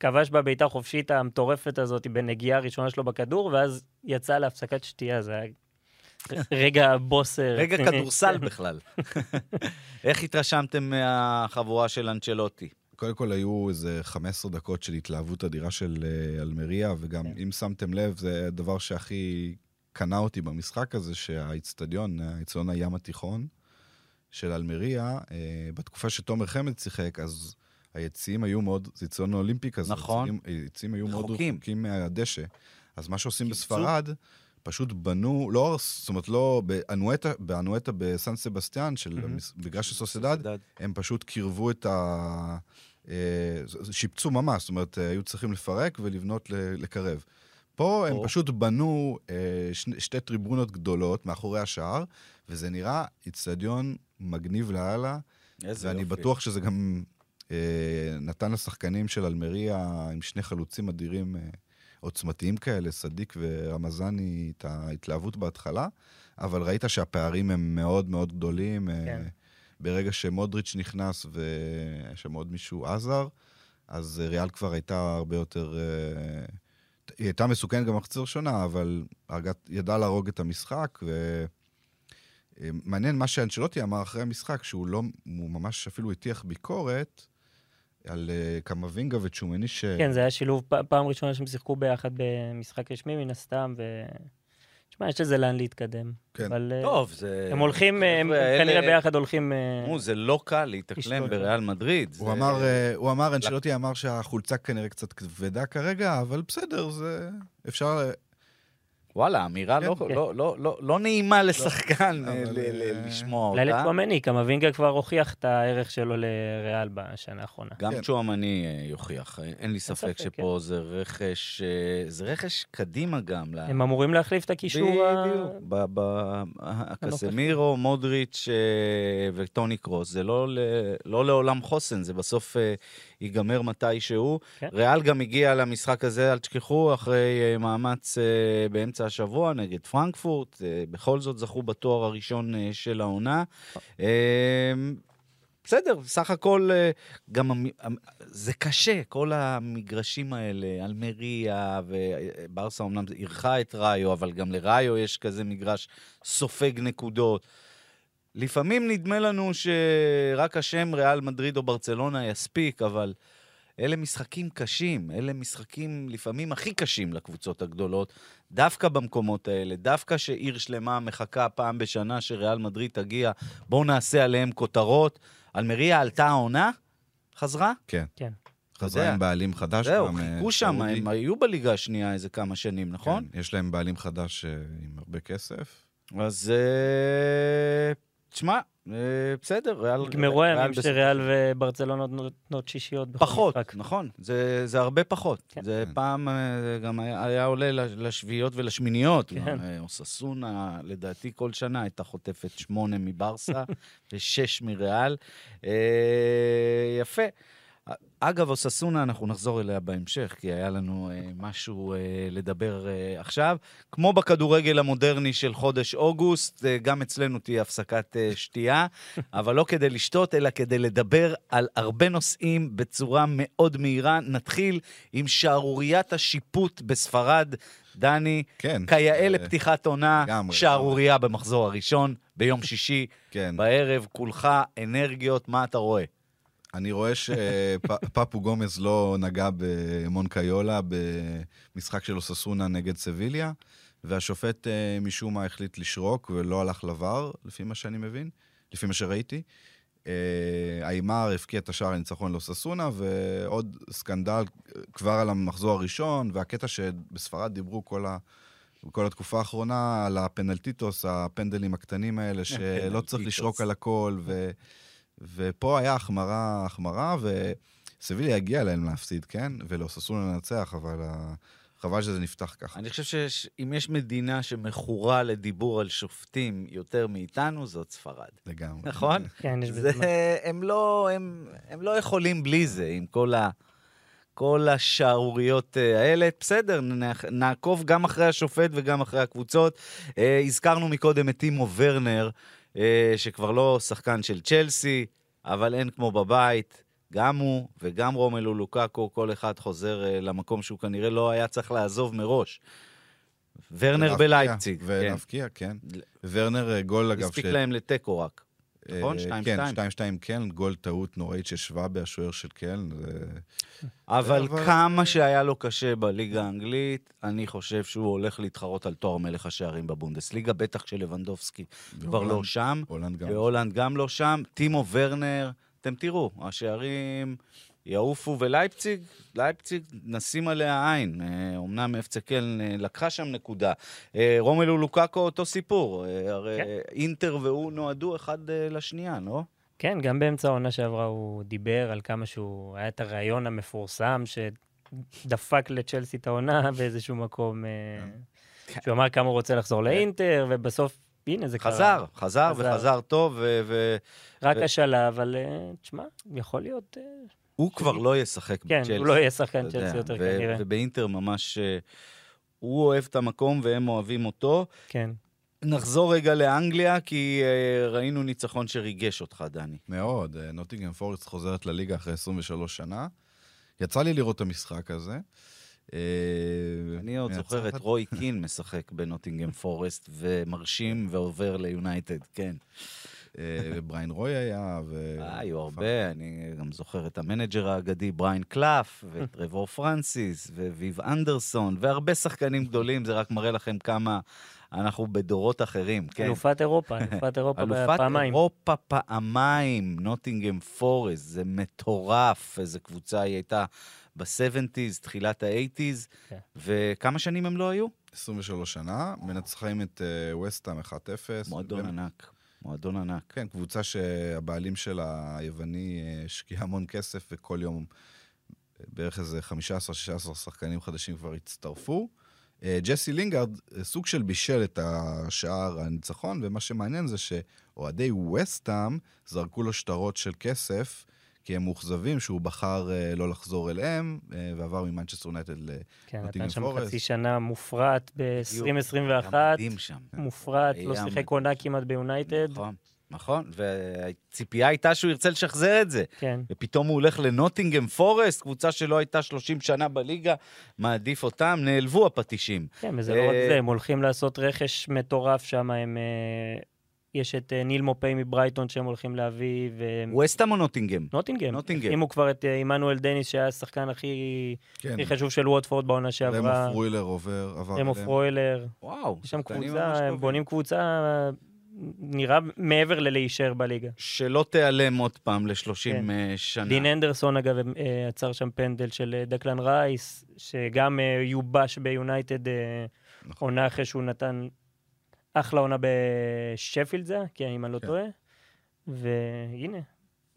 D: כבש בבעיטה חופשית המטורפת הזאת בנגיעה הראשונה שלו בכדור, ואז יצא להפסקת שתייה, זה היה רגע בוס
C: רגע. כדורסל בכלל. איך התרשמתם מהחבורה של אנצ'לוטי?
E: קודם כל היו איזה 15 דקות של התלהבות אדירה של אה, אלמריה, וגם
D: כן.
E: אם שמתם לב, זה הדבר שהכי קנה אותי במשחק הזה, שהאיצטדיון, האיצטדיון הים התיכון של אלמריה, אה, בתקופה שתומר חמד שיחק, אז היציעים היו מאוד, זה איצטדיון אולימפי כזה,
C: נכון.
E: היציעים- היו מאוד
C: רחוקים.
E: מהדשא. אז מה שעושים. בספרד, פשוט בנו, לא, זאת אומרת, לא, באנואטה, באנואטה בסן סבסטיאן, של של סוסדד, הם פשוט קירבו את ה... אה, שיפצו ממש, זאת אומרת, אה, היו צריכים לפרק ולבנות לקרב. פה הם. פשוט בנו אה, שתי טריבונות גדולות מאחורי השער, וזה נראה איצטדיון מגניב לאללה,
C: איזה
E: ואני
C: יופי.
E: בטוח שזה גם אה, נתן לשחקנים של אלמריה עם שני חלוצים אדירים אה, עוצמתיים כאלה, סדיק ורמזני, את ההתלהבות בהתחלה, אבל ראית שהפערים הם מאוד מאוד גדולים. אה,
D: כן.
E: ברגע שמודריץ' נכנס והיה שם עוד מישהו עזר, אז ריאל כבר הייתה הרבה יותר... אה, היא הייתה מסוכנת גם במחצית הראשונה, אבל ידעה להרוג את המשחק, ו... אה, מעניין מה שאנצ'לוטי אמר אחרי המשחק, שהוא לא, הוא ממש אפילו הטיח ביקורת על uh, קמבינגה וצ'ומני ש...
D: כן, זה היה שילוב פעם ראשונה שהם שיחקו ביחד במשחק רשמי, מן הסתם, ו... תשמע, יש לזה לאן להתקדם.
E: כן.
D: אבל אה,
C: טוב, זה...
D: הם הולכים, אה, הם כנראה ביחד הולכים... אה,
C: תראו, זה לא קל להתאקלם. בריאל מדריד.
E: הוא אמר, אה, הוא אמר, אנצ'לוטי אמר שהחולצה כנראה קצת כבדה כרגע, אבל בסדר, זה... אפשר...
C: וואלה, אמירה לא-
D: כן.
C: לא- לא- לא- לא נעימה לשחקן אה,
E: אבל,
C: ל- ל-
E: אה,
C: לשמוע אותה.
D: לצ'ואמני, קמבינגה כבר הוכיח את הערך שלו לריאל בשנה האחרונה.
C: גם
E: כן.
C: צ'ואמני אה, יוכיח, אין לי ספק שפה זה רכש, זה רכש קדימה גם.
D: הם אמורים להחליף את הקישור ה...
C: בדיוק. ב- ב- הקסמירו, מודריץ' וטוני קרוס, זה לא לא לעולם חוסן, זה בסוף ייגמר מתישהו.
D: כן.
C: ריאל גם הגיע למשחק הזה, אל תשכחו, אחרי אה, מאמץ אה, באמצע השבוע נגד פרנקפורט, אה, בכל זאת זכו בתואר הראשון של העונה. בסדר, סך הכל גם זה קשה, כל המגרשים האלה, אלמריה וברסה אמנם אירחה את ראיו, אבל גם לראיו יש כזה מגרש סופג נקודות. לפעמים נדמה לנו שרק השם ריאל מדריד או ברצלונה יספיק, אבל אלה משחקים קשים, אלה משחקים לפעמים הכי קשים לקבוצות הגדולות, דווקא במקומות האלה, דווקא שעיר שלמה מחכה פעם בשנה שריאל מדריד תגיע, בואו נעשה עליהם כותרות. אלמריה עלתה העונה? חזרה?
E: כן.
D: כן.
E: חזרה
C: יודע.
E: עם בעלים חדש.
C: זהו,
E: גם, אה,
C: חיכו שם. הם היו בליגה השנייה איזה כמה שנים, נכון?
E: כן, יש להם בעלים חדש אה, עם הרבה כסף.
C: אז אה, תשמע, אה, בסדר, ריאל...
D: נגמרו הימים שריאל וברצלונה נותנות שישיות בכל
C: פחות,
D: משחק.
C: נכון, זה, זה הרבה פחות.
D: כן.
C: זה
E: כן.
C: פעם אה, גם היה, היה עולה לש- לשביעיות ולשמיניות.
D: כן.
C: גם, אה, אוססונה, לדעתי כל שנה הייתה חוטפת שמונה מברסה ושש מריאל. יפה. אגב, אוססונה, אנחנו נחזור אליה בהמשך, כי היה לנו אה, משהו אה, לדבר אה, עכשיו. כמו בכדורגל המודרני של חודש אוגוסט, אה, גם אצלנו תהיה הפסקת אה, שתייה, אבל לא כדי לשתות, אלא כדי לדבר על הרבה נושאים בצורה מאוד מהירה. נתחיל עם שערוריית השיפוט בספרד. דני,
E: כן.
C: כיאה
E: אה,
C: לפתיחת עונה. שערורייה במחזור הראשון, ביום שישי,
E: כן.
C: בערב, כולך אנרגיות, מה אתה רואה?
E: אני רואה שפפו גומז לא נגע במונקיולה במשחק של אוססונה נגד סביליה, והשופט אה, משום מה החליט לשרוק ולא הלך לבר, לפי מה שאני מבין, לפי מה שראיתי. אה, איימר הבקיע את השער הניצחון לאוססונה, ועוד סקנדל כבר על המחזור הראשון, והקטע שבספרד דיברו כל ה... כל התקופה האחרונה על הפנלטיטוס, הפנדלים הקטנים האלה, שלא צריך. לשרוק על הכל, ו... ופה היה החמרה, החמרה, וסביליה הגיע להם להפסיד, כן? ולאוססונה לנצח, אבל ה- חבל שזה נפתח ככה.
C: אני חושב שאם יש מדינה שמכורה לדיבור על שופטים יותר מאיתנו, זאת ספרד.
E: לגמרי.
C: נכון?
D: כן, יש
C: זה,
D: בזה...
C: הם, לא, הם, הם לא יכולים בלי זה, עם כל, ה, כל השערוריות אה, האלה. בסדר, נעקוב גם אחרי השופט וגם אחרי הקבוצות. אה, הזכרנו מקודם את טימו ורנר, אה, שכבר לא שחקן של צ'לסי, אבל אין כמו בבית. גם הוא וגם רומלו לוקאקו, כל אחד חוזר אה, למקום שהוא כנראה לא היה צריך לעזוב מראש. ורנר בלייפציג, כן.
E: ולהבקיע, כן. ורנר אה, גול, אגב,
C: הספיק להם לתיקו רק. נכון?
E: אה,
C: 2-2.
E: כן, 2-2 קלן, גול טעות נוראית של שוואבה, השוער של קלן. אבל
C: כמה שהיה לו קשה בליגה האנגלית, אני חושב שהוא הולך להתחרות על תואר מלך השערים בבונדסליגה, בטח כשלבנדובסקי כבר לא שם,
E: הולנד גם.
C: והולנד גם לא שם. טימו ורנר, אתם תראו, השערים יעופו, ולייפציג, לייפציג, נשים עליה עין. אה, אומנם אפצה קלן אה, לקחה שם נקודה. אה, רומלו לוקאקו, אותו סיפור. אה, הרי
D: כן.
C: אינטר והוא נועדו אחד אה, לשנייה, לא?
D: כן, גם באמצע העונה שעברה הוא דיבר על כמה שהוא... היה את הריאיון המפורסם שדפק לצ'לסי את העונה באיזשהו מקום, אה,
C: כן.
D: שהוא אמר כמה הוא רוצה לחזור לאינטר, ובסוף, הנה, זה קרה.
C: חזר, חזר
D: חזר.
C: וחזר טוב, ו... ו...
D: רק
C: ו-
D: השאלה, אבל אה, תשמע, יכול להיות...
C: הוא כבר לא ישחק
D: כן,
C: בצ'לסי.
D: הוא לא יהיה שחקן צ'לסי יותר כנראה.
C: ובאינטר ממש... אה, הוא אוהב את המקום והם אוהבים אותו.
D: כן.
C: נחזור רגע לאנגליה, כי אה, ראינו ניצחון שריגש אותך, דני.
E: מאוד. אה, נוטינגרם פורסט חוזרת לליגה אחרי 23 שנה. יצא לי לראות את המשחק הזה.
C: אני עוד זוכר את. רוי קין משחק בנוטינגהם פורסט, ומרשים ועובר ליונייטד, כן.
E: אה, ובריין רוי היה, ו...
C: אה, היו הרבה, אני גם זוכר את ה manager האגדי בריין קלף, ואת טרבור פרנסיס, וויב אנדרסון, והרבה שחקנים גדולים, זה רק מראה לכם כמה אנחנו בדורות אחרים, כן.
D: אלופת אירופה, אלופת אירופה
C: אלופת
D: פעמיים.
C: אירופה פעמיים, נוטינגהם פורסט, זה מטורף, איזה קבוצה היא הייתה ב-70's, תחילת ה-80's,
D: כן.
C: וכמה שנים הם לא היו?
E: 23 שנה, מנצחים את אה, וסטהאם 1-0.
C: מועדון ענק, מועדון ענק.
E: כן, קבוצה שהבעלים שלה, היווני, השקיע המון כסף, וכל יום בערך איזה 15-16 שחקנים חדשים כבר הצטרפו. אה, ג'סי לינגארד אה, סוג של בישל את השער הניצחון, ומה שמעניין זה שאוהדי וסטאם זרקו לו שטרות של כסף, כי הם מאוכזבים שהוא בחר אה, לא לחזור אליהם, אה, ועבר ממנצ'סטר יונייטד ל...
D: כן,
E: נוטינגהאם
D: נתן שם
E: פורסט.
D: חצי שנה מופרע
C: היה
D: ב-2021,
C: מדהים שם.
D: מופרע, לא. שיחק עונה כמעט ביונייטד.
C: נכון, נכון, והציפייה הייתה שהוא ירצה לשחזר את זה.
D: כן,
C: ופתאום הוא הולך לנוטינגהם פורסט, קבוצה שלא הייתה 30 שנה בליגה, מעדיף אותם, נעלבו הפטישים.
D: כן, וזה לא רק
C: אה,
D: זה, הם הולכים לעשות רכש מטורף שם, הם... אה, יש את אה, ניל מופי מברייטון שהם הולכים להביא, והם...
C: ווסטהאם או נוטינגהם?
D: נוטינגהם.
C: נוטינגהם.
D: החתימו כבר את אה, עמנואל דניס, שהיה השחקן הכי
E: כן,
D: הכי חשוב של ווטפורד בעונה שעברה.
E: רמו פרוילר עובר, עבר
D: רמו פרוילר.
C: וואו,
D: יש שם קבוצה, הם
C: טובים.
D: בונים קבוצה, נראה מעבר ללהישאר בליגה.
C: שלא תיעלם עוד פעם ל-30
D: כן.
C: שנה.
D: דין הנדרסון, אגב, אה, עצר שם פנדל של אה, דקלן רייס, שגם אה, יובש ביונייטד אה,
E: נכון.
D: עונה אחרי שהוא נתן אחלה עונה בשפילד זה, כן, אם אני לא
E: כן.
D: טועה. והנה,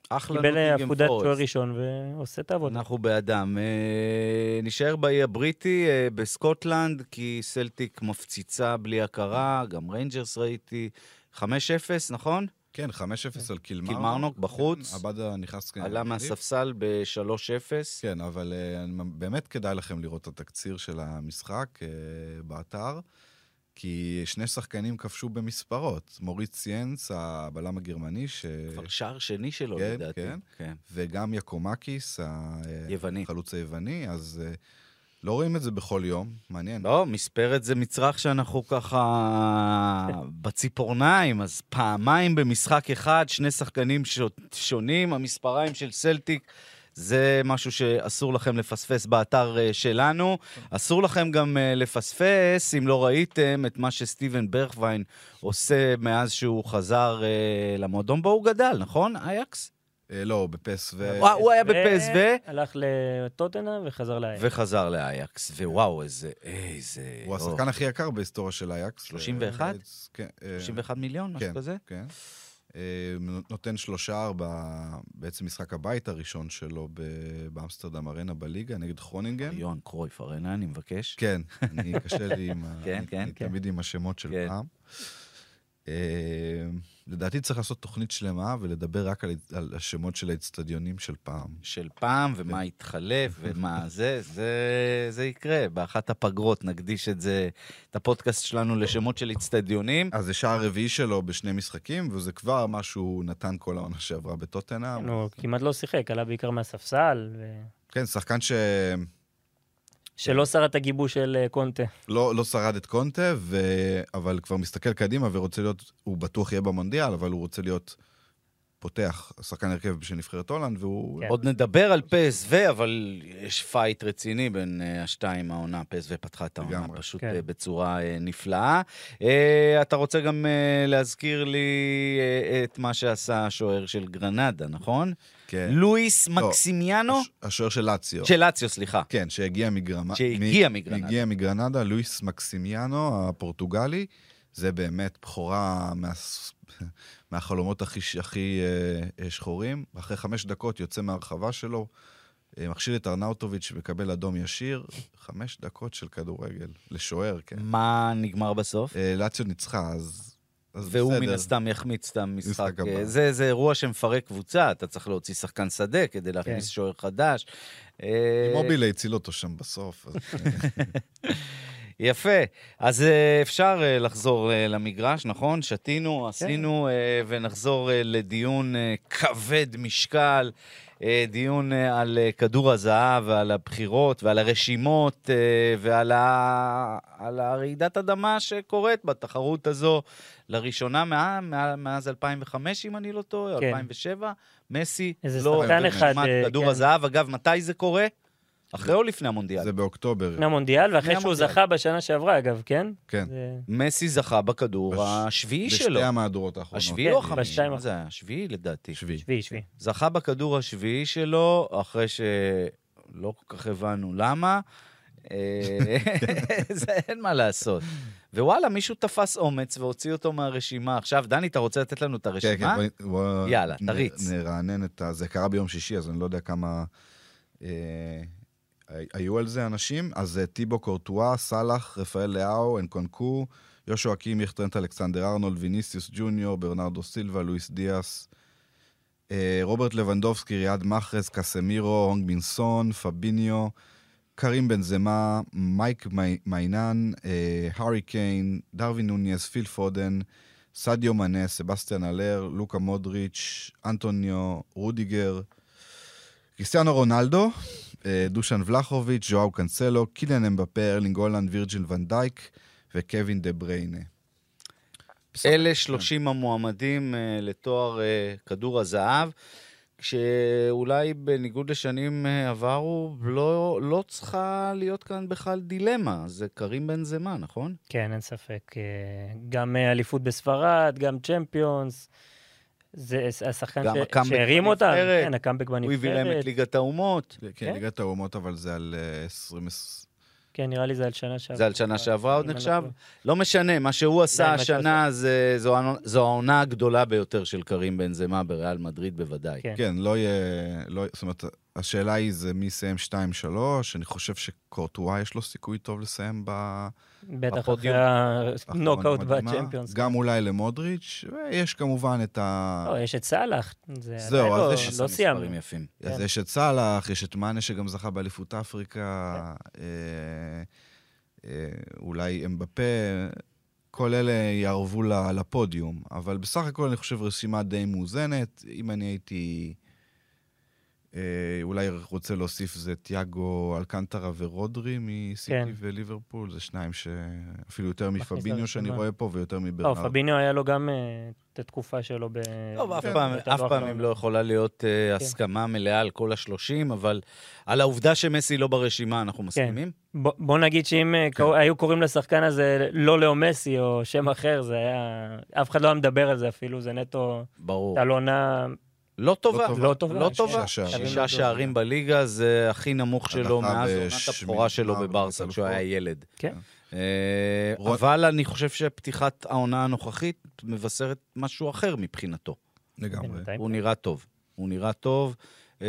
C: אחלה
D: קיבל אה,
C: נוטינגהם
D: עפודת
C: פורסט.
D: שוער ראשון ועושה את העבודה.
C: אנחנו באדם. אה, נשאר באי הבריטי, אה, בסקוטלנד, כי סלטיק מפציצה בלי הכרה, גם ריינג'רס ראיתי. 5-0, נכון?
E: כן, 5-0 על קילמרנוק.
C: קילמרנוק בחוץ.
E: כן, עבאדה נכנס... כן,
C: עלה. מהספסל ב-3-0.
E: כן, אבל אה, באמת כדאי לכם לראות את התקציר של המשחק אה, באתר, כי שני שחקנים כבשו במספרות. מוריץ ציינס, הבלם הגרמני, ש...
C: כבר שער שני שלו,
E: כן,
C: לדעתי.
E: כן.
C: כן.
E: וגם יקומקיס,
C: יווני.
E: החלוץ היווני, אז אה, לא רואים את זה בכל יום, מעניין.
C: לא, מספרת זה מצרך שאנחנו ככה בציפורניים, אז פעמיים במשחק אחד, שני שחקנים ש- שונים, המספריים של סלטיק. זה משהו שאסור לכם לפספס באתר אה, שלנו. אסור לכם גם אה, לפספס, אם לא ראיתם, את מה שסטיבן ברכווין עושה מאז שהוא חזר אה, למועדון בו הוא גדל, נכון, אייקס?
E: לא, בפס ו...
C: הוא היה בפסו.
D: הלך לטוטנה וחזר לאייק.
C: וחזר לאייקס, ווואו, איזה... איזה...
E: הוא השחקן הכי יקר בהיסטוריה של אייקס.
C: 31?
E: אה, כן. אה,
C: 31 מיליון, משהו
E: כן,
C: כזה?
E: כן. נותן שלושה ב- בעצם משחק הבית הראשון שלו באמסטרדם ארנה בליגה נגד כרונינגן.
C: יוהאן קרויף ארנה, אני מבקש.
E: כן, אני קשה לי עם.
C: כן, כן, כן.
E: תמיד עם השמות של
C: כן.
E: פעם. אה, לדעתי צריך לעשות תוכנית שלמה ולדבר רק על, על השמות של האצטדיונים של פעם.
C: של פעם, ומה התחלף, ומה זה, זה, זה יקרה. באחת הפגרות נקדיש את זה, את הפודקאסט שלנו לשמות של אצטדיונים.
E: אז זה שער רביעי שלו בשני משחקים, וזה כבר מה שהוא נתן כל העונה שעברה בטוטנאם.
D: הוא כמעט לא שיחק, עלה בעיקר מהספסל, ו-
E: כן, שחקן שלא
D: שלא שר את הגיבוש של אה, קונטה.
E: לא שרד את קונטה, ו... אבל כבר מסתכל קדימה ורוצה להיות, הוא בטוח יהיה במונדיאל, אבל הוא רוצה להיות פותח, שחקן הרכב של נבחרת הולנד, והוא...
D: כן.
C: עוד נדבר על פסו, אבל יש פייט רציני בין אה, השתיים העונה. פסו פתחה את העונה
E: לגמרי.
C: פשוט
D: כן.
C: אה, בצורה אה, נפלאה. אה, אתה רוצה גם להזכיר לי את מה שעשה השוער של גרנדה, נכון?
E: כן.
C: לואיס מקסימיאנו?
E: הש- השוער של לאציו.
C: של לאציו, סליחה.
E: כן, שהגיע מגרמ...
C: שהגיע
E: מ-
C: מגרנדה.
E: הגיע מגרנדה, לואיס מקסימיאנו, הפורטוגלי. זה באמת בכורה מה... מהחלומות הכי, הכי אה, אה, שחורים. אחרי חמש דקות יוצא מהרחבה שלו, אה, מכשיל את ארנאוטוביץ' ומקבל אדום ישיר. חמש דקות של כדורגל, לשוער, כן.
C: מה נגמר בסוף?
E: אה, לאציו ניצחה, אז... אז
C: והוא
E: בסדר.
C: מן הסתם יחמיץ את המשחק.
E: משחק הבא.
C: זה, זה אירוע שמפרק קבוצה, אתה צריך להוציא שחקן שדה כדי להכניס
D: כן.
C: שוער חדש. אה,
E: מובילה הציל אותו שם בסוף. אז, אה,
C: יפה. אז אה, אפשר אה, לחזור אה, למגרש, נכון? שתינו, עשינו, אה, ונחזור לדיון כבד משקל, דיון על כדור הזהב ועל הבחירות ועל הרשימות ועל ה... על הרעידת אדמה שקורית בתחרות הזו לראשונה. מאז 2005, אם אני לא טועה,
D: כן.
C: 2007. מסי לא ברשימת
D: אה,
C: כדור
D: כן.
C: הזהב. אגב, מתי זה קורה? אחרי או לפני המונדיאל?
E: זה באוקטובר.
D: לפני המונדיאל, ואחרי שהוא. זכה בשנה שעברה, אגב, כן?
E: כן.
C: מסי זכה בכדור השביעי שלו.
E: בשתי המהדורות האחרונות.
C: השביעי
D: כן,
C: או החמישי? מה זה היה? השביעי לדעתי.
E: שביעי.
D: שביעי.
C: זכה בכדור השביעי שלו, אחרי שלא כל כך הבנו למה. אה, זה אין מה לעשות. ווואלה, מישהו תפס אומץ והוציא אותו מהרשימה. עכשיו, דני, אתה רוצה לתת לנו את
E: כן,
C: הרשימה?
E: כן, בואי- בוא
C: יאללה, תריץ.
E: נרענן את ה... זה קרה ביום שישי, אז אני לא יודע כמה... היו על זה אנשים. אז אה, טיבו קורטואה, סאלח, רפאל לאאו, אנקונקו, יהושע קימיך, טרנט אלכסנדר ארנולד, ויניסיוס ג'וניור, ברנרדו סילבה, לואיס דיאס, אה, רוברט לבנדובסקי, ריאד מחרז, קסמירו, הונג מין סון, פביניו, קרים בן זמה, מייק מי- מיינן, אה, הארי קיין, דרווין נוניס, פיל פודן, סדיו מנה, סבסטיאן אלר, לוקה מודריץ', אנטוניו, רודיגר, קריסטיאנו רונלדו, דושן ולחוביץ', ז'ואאו קנסלו, קיליאן אמבפה, ארלינג הולנד, וירג'יל ון דייק וקווין דה בריינה.
C: אלה 30 המועמדים אה, לתואר אה, כדור הזהב, שאולי בניגוד לשנים אה, עברו, לא, לא צריכה להיות כאן בכלל דילמה. זה קרים בן זמה, נכון?
D: כן, אין ספק. אה, גם אה, אליפות בספרד, גם צ'מפיונס. זה השחקן ש- שהרים.
C: בנבחרת.
D: כן, הקאמבק
C: הוא הביא להם את
D: בנבחרת.
C: ליגת האומות.
E: כן,
D: כן?
E: ליגת האומות, אבל זה על אה, 20...
D: כן, נראה לי זה על שנה שעברה.
C: זה על שנה שעברה עוד
D: לא
C: נחשב? לא משנה, מה שהוא עשה השנה זה, זו, העונה- הגדולה ביותר של קרים בן זמה בריאל מדריד בוודאי.
D: כן.
E: כן, לא יהיה... לא, זאת אומרת, השאלה היא זה מי יסיים 2-3, אני חושב שקורטואה יש לו סיכוי טוב לסיים ב...
D: בטח. אחרי הנוקאוט. בצ'מפיונס.
E: גם אולי למודריץ', ויש כמובן את ה...
D: לא, יש את סאלח. זה
E: זהו, אז
D: לא-
E: יש
D: לא
C: מספרים. יפים.
E: אז
D: כן.
E: יש את סאלח, יש את מאנה שגם זכה באליפות אפריקה,
D: כן.
E: אה, אה, אולי אמבפה, כל אלה יערבו לפודיום, אבל בסך הכל אני חושב רשימה די מאוזנת. אם אני הייתי אולי רוצה להוסיף זה תיאגו אלקנטרה ורודרי מסיטי
D: כן.
E: וליברפול, זה שניים שאפילו יותר מפביניו שאני. רואה פה ויותר
D: לא,
E: מברנרד.
D: פביניו היה לו גם אה, את התקופה שלו ב...
C: טוב, אף
D: ב-
C: פעם, אף
D: לא
C: פעם לא יכולה להיות אה,
D: כן.
C: הסכמה מלאה על כל השלושים, אבל על העובדה שמסי לא ברשימה אנחנו מסכימים?
D: בוא, בוא נגיד שאם אה, קראו- היו קוראים לשחקן הזה לא לאו מסי או שם אחר, זה היה... אף אחד לא היה מדבר על זה אפילו, זה נטו
C: ברור.
D: טלונה...
C: לא טובה.
E: טובה.
D: לא טובה.
C: לא טובה.
E: שישה שערים.
C: בליגה זה הכי נמוך שלו מאז עונת הבכורה שלו בברסה כשהוא היה. ילד.
D: כן.
C: אה, אבל אני חושב שפתיחת העונה הנוכחית מבשרת משהו אחר מבחינתו.
E: לגמרי.
C: הוא נראה טוב. הוא נראה טוב. אה,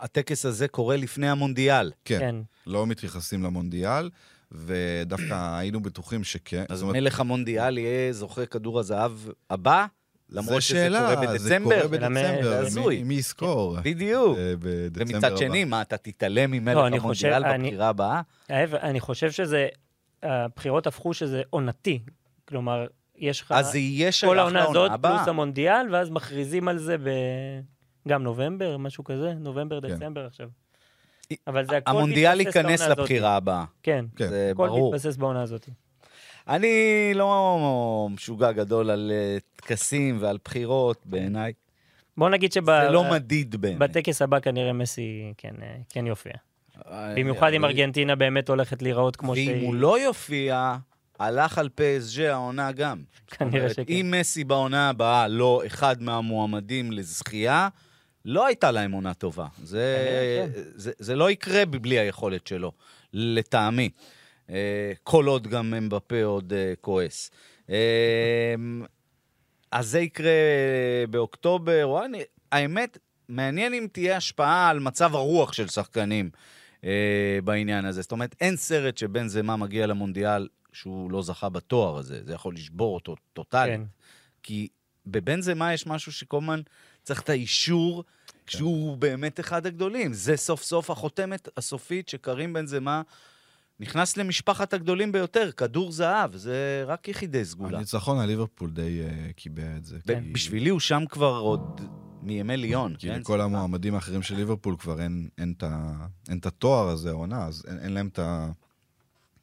C: הטקס הזה קורה לפני המונדיאל.
E: כן,
D: כן.
E: לא מתייחסים למונדיאל, ודווקא היינו בטוחים שכן.
C: אז מלך המונדיאל יהיה זוכה כדור הזהב הבא? למרות
E: זה
C: שזה
E: שאלה,
C: קורה
E: זה
C: בדצמבר?
E: קורה
D: אלא מ-
E: בדצמבר,
C: זה הזוי.
E: מי- יזכור?
C: בדיוק.
E: אה,
C: ומצד. שני, מה, אתה תתעלם ממלך
D: לא, אני חושב-
C: המונדיאל
D: אני-
C: בבחירה הבאה?
D: אני חושב שזה... הבחירות הפכו שזה עונתי. כלומר, יש לך
C: אז זה יהיה שייך
D: כל העונה הזאת,
C: לעונה הבאה.
D: פלוס המונדיאל, ואז מכריזים על זה ב... גם נובמבר, משהו כזה, נובמבר,
E: כן.
D: דצמבר עכשיו. אבל זה הכל
C: המונדיאל
D: מתבסס
C: ייכנס
D: בעונה הזאת.
C: לבחירה הבאה.
D: כן,
E: כן.
C: זה
D: הכל
C: ברור.
D: מתבסס בעונה הזאת.
C: אני לא משוגע גדול על אה, טקסים ועל בחירות, בעיניי.
D: בוא נגיד
C: זה לא
D: שבטקס
C: בעיניי.
D: הבא כנראה מסי כן, אה, כן יופיע.
C: אה,
D: במיוחד אם ארגנטינה באמת הולכת להיראות כמו
C: ואם
D: שהיא...
C: הוא לא יופיע, הלך על PSG העונה גם.
D: כנראה שכן.
C: אם מסי בעונה הבאה לא אחד מהמועמדים לזכייה, לא הייתה להם עונה טובה. זה, זה לא יקרה בלי היכולת שלו, לטעמי. אה, כל עוד גם אמבפה עוד אה, כועס. אה, אז זה יקרה באוקטובר. וואי, אני- האמת, מעניין אם תהיה השפעה על מצב הרוח של שחקנים אה, בעניין הזה. זאת אומרת, אין סרט שבן זמה מגיע למונדיאל שהוא לא זכה בתואר הזה. זה יכול לשבור אותו טוטאלית.
D: כן.
C: כי בבן זמה יש משהו שכל הזמן צריך את האישור שהוא באמת אחד הגדולים. זה סוף סוף החותמת הסופית שקרים בן זמה נכנס למשפחת הגדולים ביותר, כדור זהב, זה רק יחידי סגולה.
E: הניצחון על ליברפול די אה, קיבע את זה.
C: ב-
E: כי-
C: בשבילי הוא שם כבר עוד מימי ליון,
E: כי
C: כן?
E: לכל המועמדים האחרים של ליברפול כבר אין- אין את ה- אין את התואר הזה, העונה, אז אין- אין להם את ה...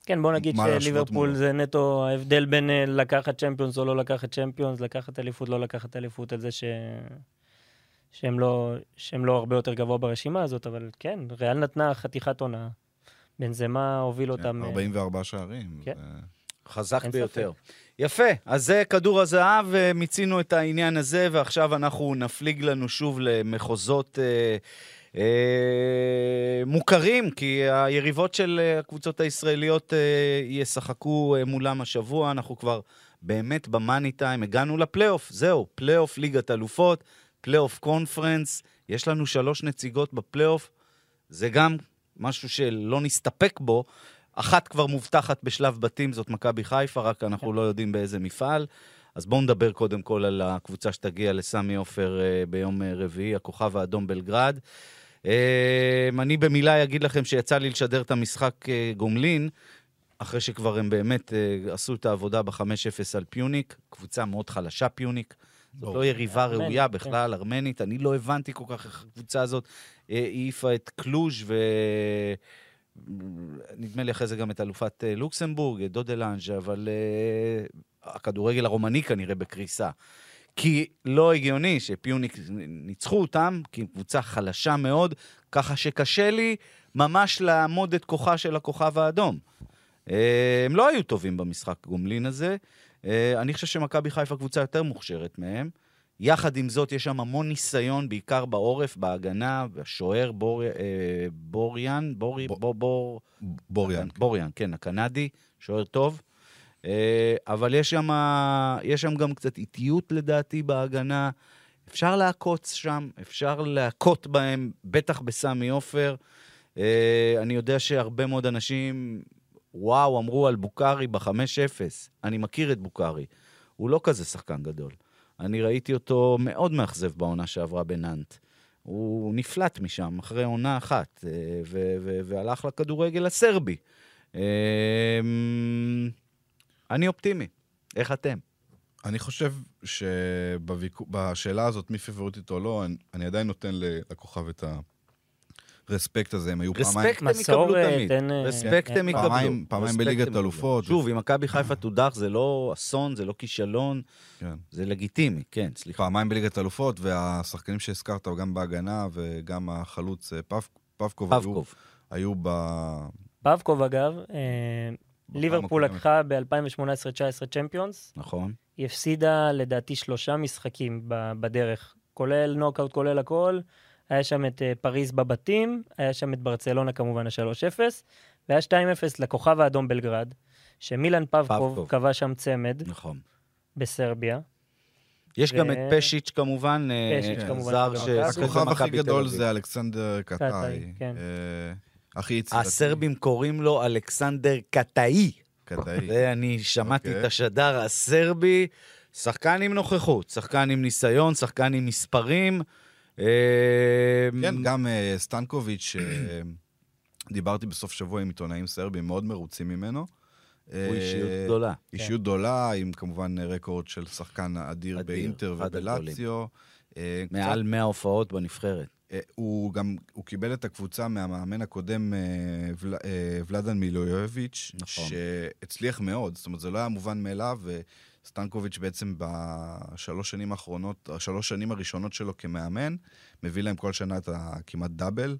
D: כן, בוא נגיד שליברפול? זה נטו ההבדל בין אה, לקחת צ'מפיונס או לא לקחת צ'מפיונס, לקחת אליפות, לא לקחת אליפות, על זה ש... שהם לא, שהם לא הרבה יותר גבוה ברשימה הזאת, אבל כן, ריאל נתנה חתיכת עונה. בנזמה הוביל אותם... אה,
E: 44 שערים.
D: כן.
E: ו-
C: חזק ביותר. יפה, אז זה כדור הזהב, אה, מיצינו את העניין הזה, ועכשיו אנחנו נפליג לנו שוב למחוזות אה, אה, מוכרים, כי היריבות של אה, הקבוצות הישראליות אה, ישחקו אה, מולם השבוע, אנחנו כבר באמת במאני טיים, הגענו לפלייאוף, זהו, פלייאוף ליגת אלופות, פלייאוף קונפרנס, יש לנו שלוש נציגות בפלייאוף, זה גם משהו שלא נסתפק בו. אחת כבר מובטחת בשלב בתים, זאת מכבי חיפה, רק אנחנו לא יודעים באיזה מפעל. אז בואו נדבר קודם כל על הקבוצה שתגיע לסמי עופר אה, ביום אה, רביעי, הכוכב האדום בלגרד. אה, אני במילה אגיד לכם שיצא לי לשדר את המשחק גומלין, אחרי שכבר הם באמת עשו את העבודה ב-5-0 על פיוניק, קבוצה מאוד חלשה פיוניק. זאת. לא יריבה ראויה
D: כן.
C: בכלל, ארמנית. אני לא הבנתי כל כך איך הקבוצה הזאת העיפה את קלוז' ו... נדמה לי אחרי זה גם את אלופת אה, לוקסמבורג, את דודלנג', אבל אה, הכדורגל הרומני כנראה בקריסה. כי לא הגיוני שפיוניק ניצחו אותם, כי קבוצה חלשה מאוד, ככה שקשה לי ממש לאמוד את כוחה של הכוכב האדום. אה, הם לא היו טובים במשחק גומלין הזה. אני חושב שמכבי חיפה קבוצה יותר מוכשרת מהם. יחד עם זאת, יש שם המון ניסיון, בעיקר בעורף, בהגנה, השוער בור, אה, בוריאן, בורי,
E: ב-
C: בור, בור,
E: בוריאן.
C: בוריאן, כן, הקנדי, שוער טוב. אה, אבל יש שם, יש שם גם קצת איטיות לדעתי בהגנה. אפשר לעקוץ שם, אפשר להכות בהם, בטח בסמי עופר. אה, אני יודע שהרבה מאוד אנשים, וואו, אמרו על בוקארי ב-5-0. אני מכיר את בוקארי. הוא לא כזה שחקן גדול. אני ראיתי אותו מאוד מאכזב בעונה שעברה בנאנט. הוא נפלט משם אחרי עונה אחת, אה, והלך לכדורגל הסרבי. אה, אני אופטימי. איך אתם?
E: אני חושב שבשאלה הזאת, מי פיבוריטית או לא, אני, עדיין נותן לכוכב את הרספקט הזה. הם היו פעמיים,
C: רספקט הם יקבלו תמיד. רספקט הם יקבלו.
E: פעמיים, בליגת. אלופות.
C: שוב, אם מכבי חיפה תודח זה לא אסון, זה לא כישלון,
E: כן.
C: זה לגיטימי, כן, סליחה.
E: פעמיים בליגת אלופות, והשחקנים שהזכרת, גם בהגנה וגם החלוץ אה, פב, פבקוב, היו, ב...
D: פבקוב, אגב, אה, ליברפול. לקחה ב-2018-19 צ'מפיונס,
C: נכון.
D: היא הפסידה לדעתי שלושה משחקים בדרך, כולל נוקאוט, כולל הכל. היה שם את אה, פריז בבתים, היה שם את ברצלונה כמובן ה-3-0, והיה 2-0 לכוכב האדום בלגרד, שמילן פבקוב. קבע שם צמד
C: נכון.
D: בסרביה.
C: יש גם
D: ו-
C: את פשיץ' כמובן, אה,
D: פשיץ',
C: אה,
D: כמובן,
C: זר
D: גם
C: ששיחק
D: מכבי.
E: הכוכב הכי גדול. זה אלכסנדר קטאי.
D: קטאי, כן.
E: אה, הכי יצירתי.
C: הסרבים קוראים לו אלכסנדר קטאי.
E: קטאי.
C: ואני שמעתי
E: אוקיי.
C: את השדר הסרבי, שחקן עם נוכחות, שחקן עם ניסיון, שחקן עם מספרים. אה,
E: כן, גם אה, סטנקוביץ', אה, דיברתי בסוף שבוע עם עיתונאים סרבים מאוד מרוצים ממנו.
C: הוא
E: אה,
C: אישיות גדולה.
E: אישיות גדולה, עם כמובן רקורד של שחקן אדיר באינטר. ובלציו.
C: מעל 100 הופעות בנבחרת.
E: הוא גם, הוא קיבל את הקבוצה מהמאמן הקודם, ול, ולדן מילויוביץ',
C: נכון.
E: שהצליח מאוד, זאת אומרת, זה לא היה מובן מאליו, וסטנקוביץ' בעצם בשלוש שנים האחרונות, השלוש שנים הראשונות שלו כמאמן, מביא להם כל שנה את הכמעט דאבל,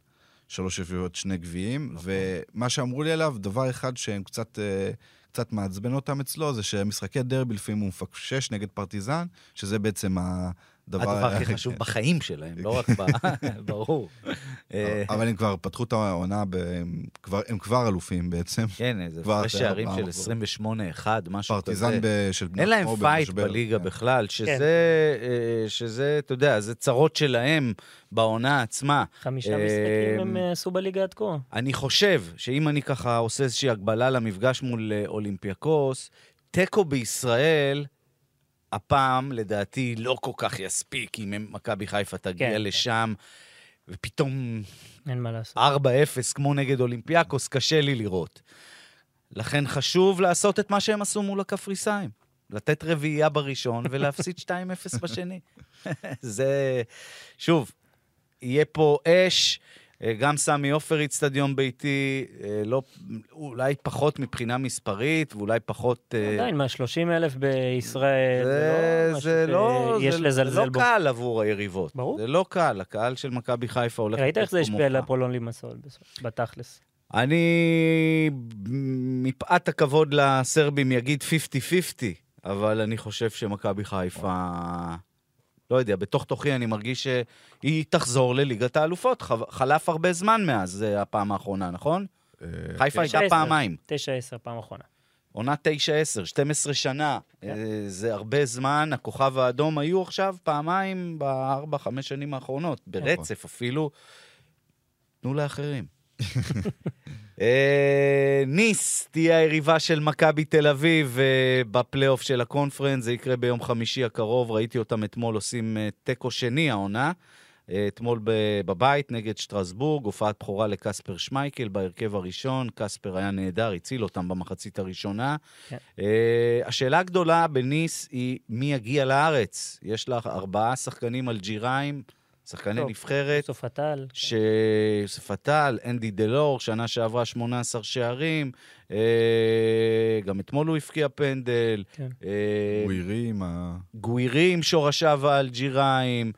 E: שלוש רביעיות, שני גביעים,
C: נכון.
E: ומה שאמרו לי עליו, דבר אחד שהם קצת... אה, קצת מעצבן אותם אצלו, זה שמשחקי דרבי לפעמים הוא מפקשש נגד פרטיזן, שזה בעצם הדבר...
C: הדבר הכי חשוב בחיים שלהם, לא רק ב... ברור. אה,
E: אבל הם כבר פתחו את העונה. הם, כבר, אלופים בעצם.
C: כן, איזה
E: כבר
C: הפרש שערים של
E: מחזורים.
C: 28-1, משהו כזה.
E: פרטיזן. של בני
C: אין להם פייט. בליגה
E: כן.
C: בכלל, שזה, אה, שזה, אתה יודע, זה צרות שלהם בעונה עצמה.
D: חמישה
C: אה,
D: משחקים הם עשו בליגה עד כה.
C: אני חושב שאם אני ככה עושה איזושהי הקבלה למפגש מול אולימפיאקוס, תיקו בישראל, הפעם, לדעתי, לא כל כך יספיק אם מכבי חיפה תגיע
D: כן, כן.
C: לשם, ופתאום
D: אין מה לעשות.
C: 4-0 כמו נגד אולימפיאקוס, קשה לי לראות. לכן חשוב לעשות את מה שהם עשו מול הקפריסאים. לתת רביעייה בראשון ולהפסיד 2-0 בשני. זה, שוב, יהיה פה אש. אה, גם סמי עופר איצטדיון ביתי, אה, לא, אולי פחות מבחינה מספרית, ואולי פחות... אה,
D: עדיין, מה, 30 אלף בישראל,
C: זה,
D: זה לא
C: זה לא, זה,
D: לזלזל
C: זה לא
D: בו.
C: קל עבור היריבות.
D: ברור.
C: זה לא קל, הקהל של מכבי חיפה הולך...
D: ראית איך זה השפיע על. אפולון לימסול, בתכלס.
C: אני, מפאת הכבוד לסרבים, יגיד 50-50, אבל אני חושב שמכבי חיפה... לא יודע, בתוך תוכי אני מרגיש שהיא תחזור לליגת האלופות. חלף הרבה זמן מאז זה הפעם האחרונה, נכון?
E: אה,
C: חיפה הייתה
D: 9-10.
C: פעמיים.
D: 9-10 פעם אחרונה.
C: עונה 9-10, 12 שנה. אה, זה הרבה זמן, הכוכב האדום היו עכשיו פעמיים בארבע, חמש שנים האחרונות, ברצף אפילו. תנו לאחרים. אה, ניס תהיה היריבה של מכבי תל אביב אה, בפלייאוף של הקונפרנס, זה יקרה ביום חמישי הקרוב, ראיתי אותם אתמול עושים אה, תיקו שני העונה. אתמול בבית נגד שטרסבורג, הופעת בכורה לקספר שמייקל בהרכב הראשון, קספר היה נהדר, הציל אותם במחצית הראשונה.
D: כן.
C: השאלה הגדולה בניס היא מי יגיע לארץ. יש לה ארבעה שחקנים אלג'יראים, שחקני נבחרת.
D: יוסוף עטל.
C: שיוסף עטל, אנדי דלור, שנה שעברה 18 שערים, אה, גם אתמול הוא הבקיע פנדל,
D: כן.
C: אה,
E: גווירי עם ה...
C: גווירי עם שורשיו האלג'יראים,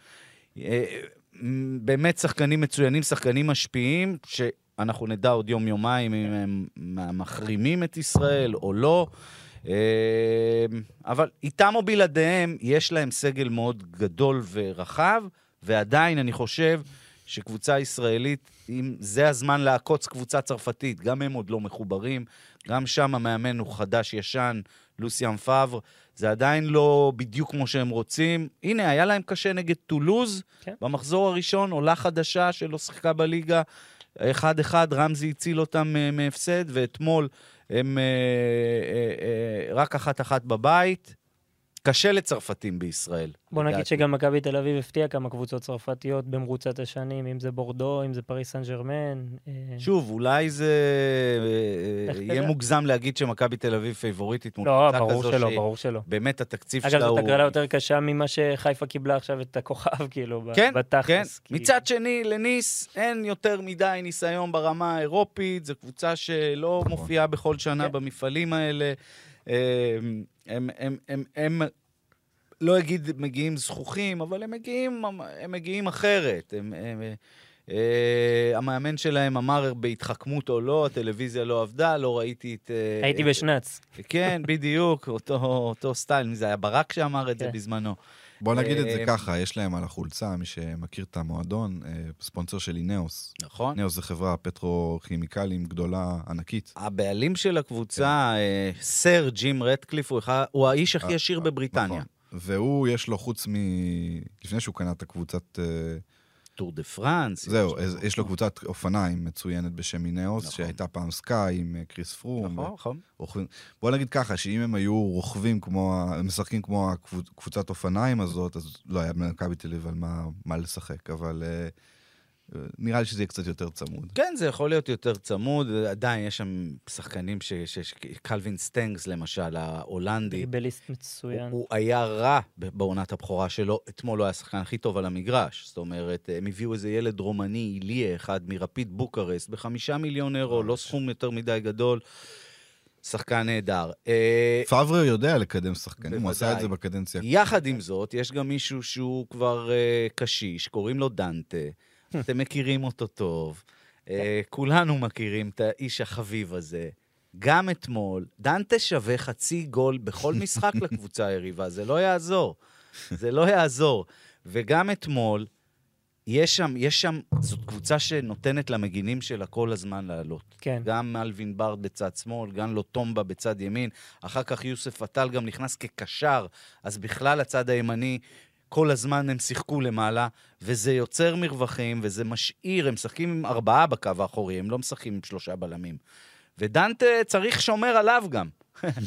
C: אה, באמת שחקנים מצוינים, שחקנים משפיעים, שאנחנו נדע עוד יום-יומיים אם הם מחרימים את ישראל או לא. אבל איתם או בלעדיהם, יש להם סגל מאוד גדול ורחב, ועדיין אני חושב שקבוצה ישראלית, אם זה הזמן לעקוץ קבוצה צרפתית, גם הם עוד לא מחוברים, גם שם המאמן הוא חדש-ישן, לוסיאן פאבר, זה עדיין לא בדיוק כמו שהם רוצים. הנה, היה להם קשה נגד טולוז,
D: כן.
C: במחזור הראשון, עולה חדשה שלא שיחקה בליגה, אחד-אחד, רמזי הציל אותם אה, מהפסד, ואתמול הם אה, אה, רק אחת-אחת בבית. קשה לצרפתים בישראל.
D: בוא נגיד. שגם מכבי תל אביב הפתיעה כמה קבוצות צרפתיות במרוצת השנים, אם זה בורדו, אם זה פריס סן ג'רמן. אה,
C: שוב, אולי זה אה. יהיה מוגזם להגיד שמכבי תל אביב פייבוריטית מול
D: לא,
C: קבוצה
D: ברור
C: כזו
D: שלא,
C: שהיא-
D: ברור שלא.
C: באמת התקציב
D: אגב,
C: שלה הוא...
D: זאת הגרלה יותר קשה ממה שחיפה קיבלה עכשיו את הכוכב, כאילו,
C: כן, כן.
D: בתכלס. כי-
C: מצד שני, לניס אין יותר מדי ניסיון ברמה האירופית, זו קבוצה שלא מופיעה בכל שנה
D: כן.
C: במפעלים האלה. אה, הם, הם, הם, הם, לא אגיד מגיעים זחוחים, אבל הם מגיעים, הם מגיעים אחרת. הם, הם, אה, המאמן שלהם אמר בהתחכמות או לא, הטלוויזיה לא עבדה, לא ראיתי את... אה,
D: הייתי בשנ"צ.
C: כן, בדיוק, אותו, אותו סטייל. זה היה ברק שאמר את זה
D: כן.
C: בזמנו.
E: בוא נגיד את זה
C: אה,
E: ככה, יש להם על החולצה, מי שמכיר את המועדון, אה, ספונסר של אינאוס.
C: נכון?
E: אינאוס זה חברה פטרו-כימיקלים גדולה, ענקית.
C: הבעלים של הקבוצה, אה, סר ג'ים רטקליף, הוא, האיש הכי עשיר בבריטניה.
E: נכון. והוא, יש לו חוץ מ... לפני שהוא קנה את הקבוצת... אה,
C: טור דה פרנס.
E: זהו,
C: יש לו-
E: קבוצת אופניים מצוינת בשם אינאוס,
C: נכון.
E: שהייתה פעם סקאי עם אה, כריס פרום.
C: נכון, נכון.
E: רוכבים- בוא נגיד ככה, שאם הם היו רוכבים כמו, משחקים כמו הקבוצת אופניים הזאת, אז לא היה במכבי תל אביב על מה, מה לשחק, אבל אה, אה, נראה לי שזה יהיה קצת יותר צמוד.
C: כן, זה יכול להיות יותר צמוד, עדיין יש שם שחקנים, ש- ש- ש- קלווין סטנגס למשל, ההולנדי,
D: דריבליסט
C: הוא,
D: מצוין.
C: הוא היה רע בעונת הבכורה שלו, אתמול הוא היה השחקן הכי טוב על המגרש. זאת אומרת, הם הביאו איזה ילד רומני, איליה אחד, מרפיד בוקרסט, בחמישה מיליון אירו, לא סכום יותר מדי גדול. שחקן נהדר. אה,
E: פאברה יודע לקדם שחקנים, הוא עשה את זה
C: בוודאי.
E: בקדנציה.
C: יחד עם זאת, יש גם מישהו שהוא כבר uh, קשיש, קוראים לו דנטה. אתם מכירים אותו טוב. Uh, כולנו מכירים את האיש החביב הזה. גם אתמול, דנטה שווה חצי גול בכל משחק לקבוצה היריבה, זה לא יעזור. זה לא יעזור. וגם אתמול, יש שם, יש שם, זאת קבוצה שנותנת למגינים שלה כל הזמן לעלות.
D: כן.
C: גם אלווין בארד בצד שמאל, גם לוטומבה בצד ימין. אחר כך יוסף עטל גם נכנס כקשר, אז בכלל הצד הימני, כל הזמן הם שיחקו למעלה, וזה יוצר מרווחים, וזה משאיר, הם משחקים עם ארבעה בקו האחורי, הם לא משחקים עם שלושה בלמים. ודנטה צריך שומר עליו גם.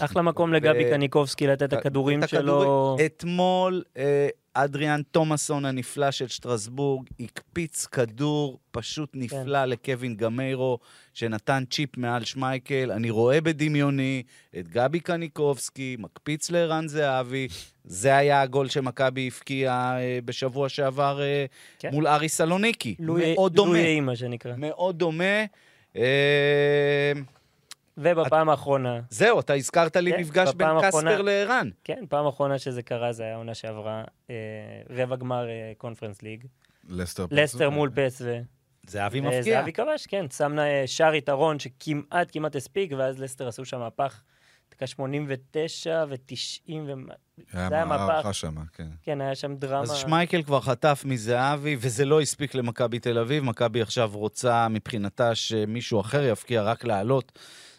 D: אחלה מקום לגבי קניקובסקי לתת את הכדורים שלו.
C: אתמול, אה, אדריאן תומאסון הנפלא של שטרסבורג הקפיץ כדור פשוט נפלא כן. לקווין גמיירו, שנתן צ'יפ מעל שמייקל. אני רואה בדמיוני את גבי קניקובסקי, מקפיץ לערן זהבי. זה היה הגול שמכבי הבקיעה אה, בשבוע שעבר אה, כן. מול ארי סלוניקי.
D: לואי, מאוד דומה. לואי מה שנקרא.
C: מאוד דומה.
D: אה, ובפעם האחרונה...
C: זהו, אתה הזכרת לי כן, מפגש בין קספר לערן.
D: כן, פעם אחרונה שזה קרה, זה היה עונה שעברה, אה, רבע גמר אה, קונפרנס ליג.
E: לסטר,
D: לסטר מול פסו.
C: זהבי מפקיע.
D: זהבי כבש, כן, שם אה, שער יתרון שכמעט כמעט הספיק, ואז לסטר עשו שם מהפך. דקה 89 ו-90 ו...
E: זה היה מהפך. שם, כן.
D: כן, היה שם דרמה.
C: אז שמייקל כבר חטף מזהבי, וזה לא הספיק למכבי תל אביב. מכבי עכשיו רוצה מבחינתה שמישהו אחר יפקיע רק לעלות.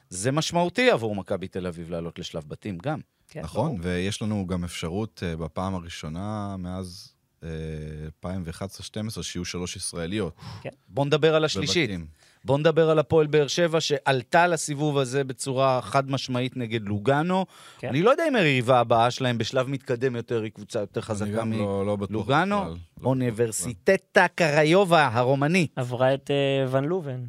C: זה משמעותי עבור מכבי תל אביב לעלות לשלב בתים גם.
E: כן, נכון, ברור. ויש לנו גם אפשרות uh, בפעם הראשונה מאז uh, 2011-2012 שיהיו שלוש ישראליות.
C: כן. בוא נדבר על השלישית. בבתים. בוא נדבר על הפועל באר שבע, שעלתה לסיבוב הזה בצורה חד משמעית נגד לוגאנו. כן. אני לא יודע אם היריבה הבאה שלהם בשלב מתקדם יותר, היא קבוצה יותר חזקה מלוגאנו. לא, לא לא אוניברסיטטה קריובה הרומני.
D: עברה את uh, ון לובן.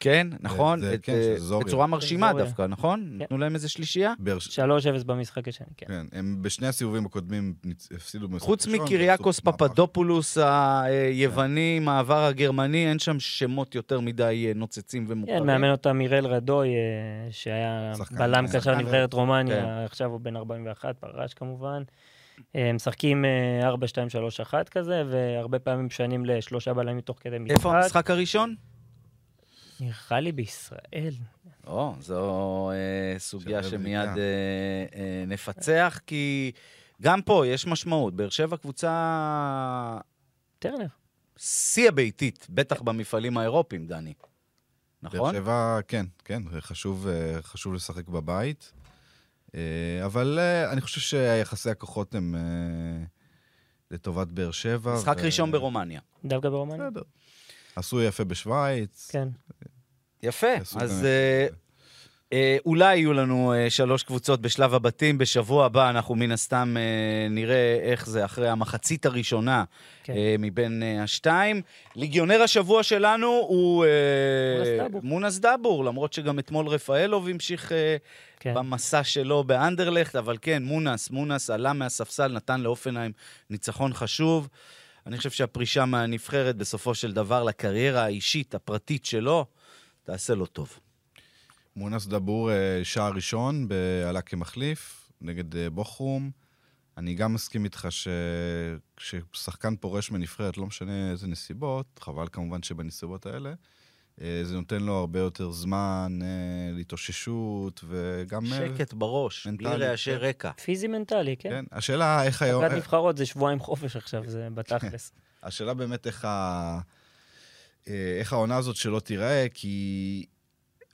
C: כן, נכון, זה, את, כן, uh, בצורה מרשימה זוריה. דווקא, נכון? כן. נתנו להם איזה שלישייה?
D: ש... 3-0 במשחק השני, כן.
E: כן, הם בשני הסיבובים הקודמים הפסידו
C: במשחק חוץ מקיריאקוס פפדופולוס היווני, כן. מעבר הגרמני, אין שם שמות יותר מדי אה, נוצצים ומוכרים.
D: כן, מאמן אותם מירל רדוי, אה, שהיה בלם קשר נבחרת רומניה, כן. עכשיו הוא בן 41, פרש כמובן. משחקים 4-2-3-1 כזה, והרבה פעמים משנים לשלושה בלמים תוך כדי משחק.
C: איפה המשחק הראשון?
D: נראה לי בישראל.
C: או, זו אה, סוגיה שמיד אה, אה, נפצח, כי גם פה יש משמעות. באר שבע קבוצה...
D: טרנר.
C: שיא הביתית, בטח. במפעלים האירופיים, דני. נכון?
E: באר שבע, כן, כן, חשוב, אה, חשוב לשחק בבית. אה, אבל אה, אני חושב שיחסי הכוחות הם לטובת באר שבע.
C: משחק ו... ראשון ברומניה.
D: דווקא ברומניה?
E: בסדר. עשו יפה בשוויץ.
D: כן.
C: יפה, אז אה, אה, אולי יהיו לנו אה, שלוש קבוצות בשלב הבתים. בשבוע הבא אנחנו מן הסתם אה, נראה איך זה אחרי המחצית הראשונה כן. אה, מבין אה, השתיים. ליגיונר השבוע שלנו הוא אה, מונס דאבור, למרות שגם אתמול רפאלוב המשיך אה, כן. במסע שלו באנדרלכט, אבל כן, מונס, מונס עלה מהספסל, נתן לאופנהיים ניצחון חשוב. אני חושב שהפרישה מהנבחרת בסופו של דבר לקריירה האישית, הפרטית שלו, תעשה לו טוב.
E: מונס דבור, אה, שער ראשון, עלה כמחליף, נגד אה, בוכרום. אני גם מסכים איתך שכששחקן פורש מנבחרת, לא משנה איזה נסיבות, חבל כמובן שבנסיבות האלה, זה נותן לו הרבה יותר זמן להתאוששות, וגם...
C: שקט בראש, מנטלי, בלי רעשי כן. רקע.
D: פיזי מנטלי, כן. כן,
E: השאלה איך היום...
D: הפקת נבחרות זה שבועיים חופש עכשיו, זה בתכלס.
E: השאלה באמת איך ה... אה, איך העונה הזאת שלא תיראה, כי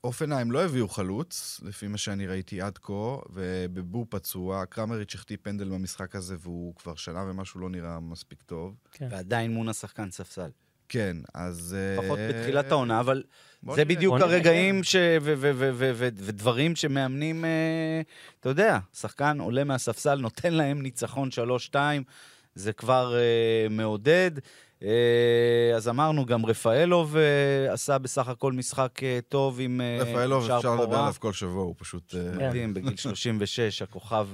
E: אופנהיים לא הביאו חלוץ, לפי מה שאני ראיתי עד כה, ובבו פצוע, קרמריץ' החטיא פנדל במשחק הזה, והוא כבר שנה ומשהו לא נראה מספיק טוב.
C: כן. ועדיין מונה שחקן ספסל.
E: כן, אז...
C: לפחות uh, בתחילת העונה, אבל זה. בדיוק הרגעים. ודברים שמאמנים, uh, אתה יודע, שחקן עולה מהספסל, נותן להם ניצחון 3-2, זה כבר uh, מעודד. אה, אז אמרנו, גם רפאלוב אה, עשה בסך הכל משחק אה, טוב עם שער פורה.
E: רפאלוב, אפשר לדבר עליו כל שבוע, הוא פשוט...
C: מדהים, בגיל 36, הכוכב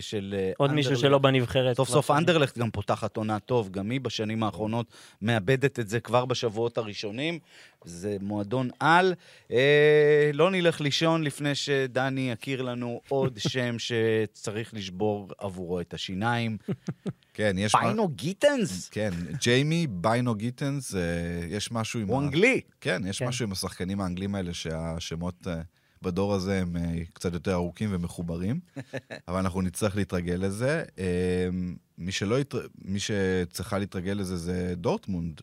C: של
D: עוד מישהו שלא בנבחרת.
C: סוף סוף אנדרלכט גם פותחת עונה טוב, גם היא בשנים האחרונות מאבדת את זה כבר בשבועות הראשונים. זה מועדון על. לא נלך לישון לפני שדני יכיר לנו עוד שם שצריך לשבור עבורו את השיניים.
E: כן, יש...
C: ביינו גיטנס?
E: כן, ג'יימי ביינו גיטנס, אה, יש משהו עם...
C: הוא אנגלי.
E: כן, יש כן. משהו עם השחקנים האנגלים האלה שהשמות אה, בדור הזה הם אה, קצת יותר ארוכים ומחוברים, אבל אנחנו נצטרך להתרגל לזה. מי, שלא. מי שצריכה להתרגל לזה זה דורטמונד,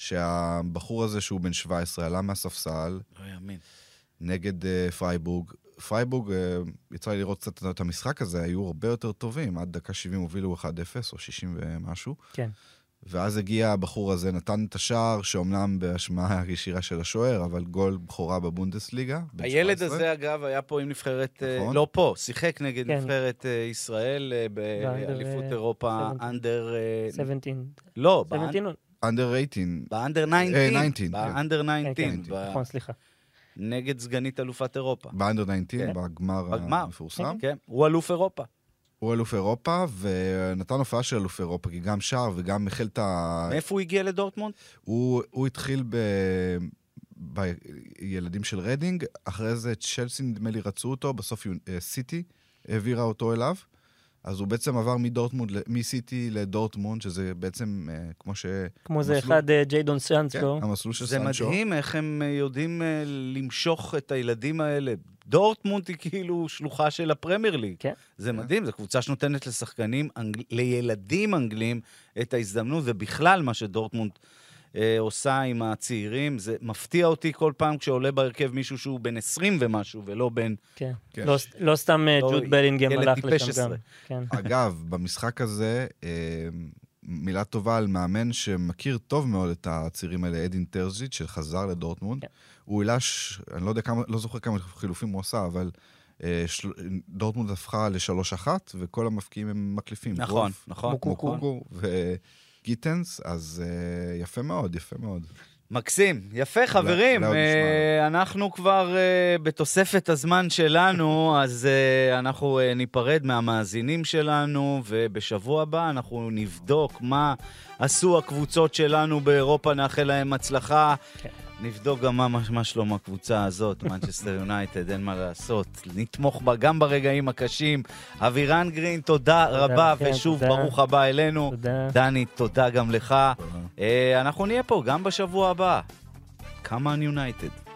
E: שהבחור הזה שהוא בן 17 עלה מהספסל.
C: לא יאמין.
E: נגד פרייבורג, פרייבורג, אה, יצא לי לראות קצת את המשחק הזה, היו הרבה יותר טובים. עד דקה 70 הובילו 1-0 או 60 ומשהו.
D: כן.
E: ואז הגיע הבחור הזה, נתן את השער, שאומנם באשמה ישירה של השוער, אבל גול בכורה בבונדסליגה.
C: הילד
E: 17.
C: הזה, אגב, היה פה עם נבחרת... אה,
E: נכון.
C: לא פה, שיחק נגד
D: כן.
C: נבחרת ישראל באליפות אירופה,
D: 17.
C: under... אה,
D: 17.
C: לא,
D: 17.
E: under 18.
C: ב under
E: אה,
C: 19.
E: 19, כן.
C: ב under
D: כן,
C: 19.
D: כן,
C: ב-
D: נכון, סליחה.
C: נגד סגנית אלופת אירופה.
E: ב under 19,
C: כן.
E: בגמר. המפורסם.
C: כן, הוא אלוף אירופה.
E: הוא אלוף אירופה, ונתן הופעה של אלוף אירופה, כי גם שר וגם החל את ה...
C: מאיפה הוא הגיע לדורטמונד?
E: הוא, הוא התחיל ב... בילדים של רדינג, אחרי זה צ'לסי נדמה לי רצו אותו, בסוף אה, סיטי העבירה אותו אליו. אז הוא בעצם עבר מדורטמונד, מסיטי לדורטמונד, שזה בעצם אה, כמו ש...
D: כמו זה
E: מסלול-
D: אחד, אה, ג'יידון
E: כן,
D: סאנסלו.
E: המסלול של
C: זה
E: סנצ'ו.
C: מדהים איך הם אה, יודעים אה, למשוך את הילדים האלה. דורטמונד היא כאילו שלוחה של הפרמייר ליג.
D: כן.
C: זה מדהים, זו קבוצה שנותנת לשחקנים, אנגל... לילדים אנגלים, את ההזדמנות, ובכלל מה שדורטמונד אה, עושה עם הצעירים, זה מפתיע אותי כל פעם כשעולה בהרכב מישהו שהוא בן 20 ומשהו, ולא בן...
D: כן.
E: כן.
D: לא- לא סתם אה,
C: לא,
D: ג'וד בלינגהם הלך לשם. גם. כן.
E: אגב, במשחק הזה, אה, מילה טובה על מאמן שמכיר טוב מאוד את הצעירים האלה, אדין טרז'יט, שחזר לדורטמונד.
D: כן.
E: הוא העלה, ש... אני לא יודע כמה, לא זוכר כמה חילופים הוא עשה, אבל אה, של... דורטמונד הפכה לשלוש אחת, וכל המפקיעים הם מקליפים.
C: נכון,
E: גרוף,
C: נכון.
D: מוקוקו.
E: מוקוקו וגיטנס, אז אה, יפה מאוד, יפה מאוד.
C: מקסים. יפה, חברים.
E: לעוד
C: אה, אנחנו כבר אה, בתוספת הזמן שלנו, אז אה, אנחנו אה, ניפרד מהמאזינים שלנו, ובשבוע הבא אנחנו נבדוק מה עשו הקבוצות שלנו באירופה, נאחל להם הצלחה.
D: כן.
C: נבדוק גם מה, מה, שלום הקבוצה הזאת, מנצ'סטר יונייטד, אין מה לעשות. נתמוך בה גם ברגעים הקשים. אבירן גרין, תודה,
D: תודה
C: רבה,
D: לכם,
C: ושוב,
D: תודה.
C: ברוך הבא אלינו.
D: תודה.
C: דני, תודה גם לך. אה, אנחנו נהיה פה גם בשבוע הבא. כמה יונייטד.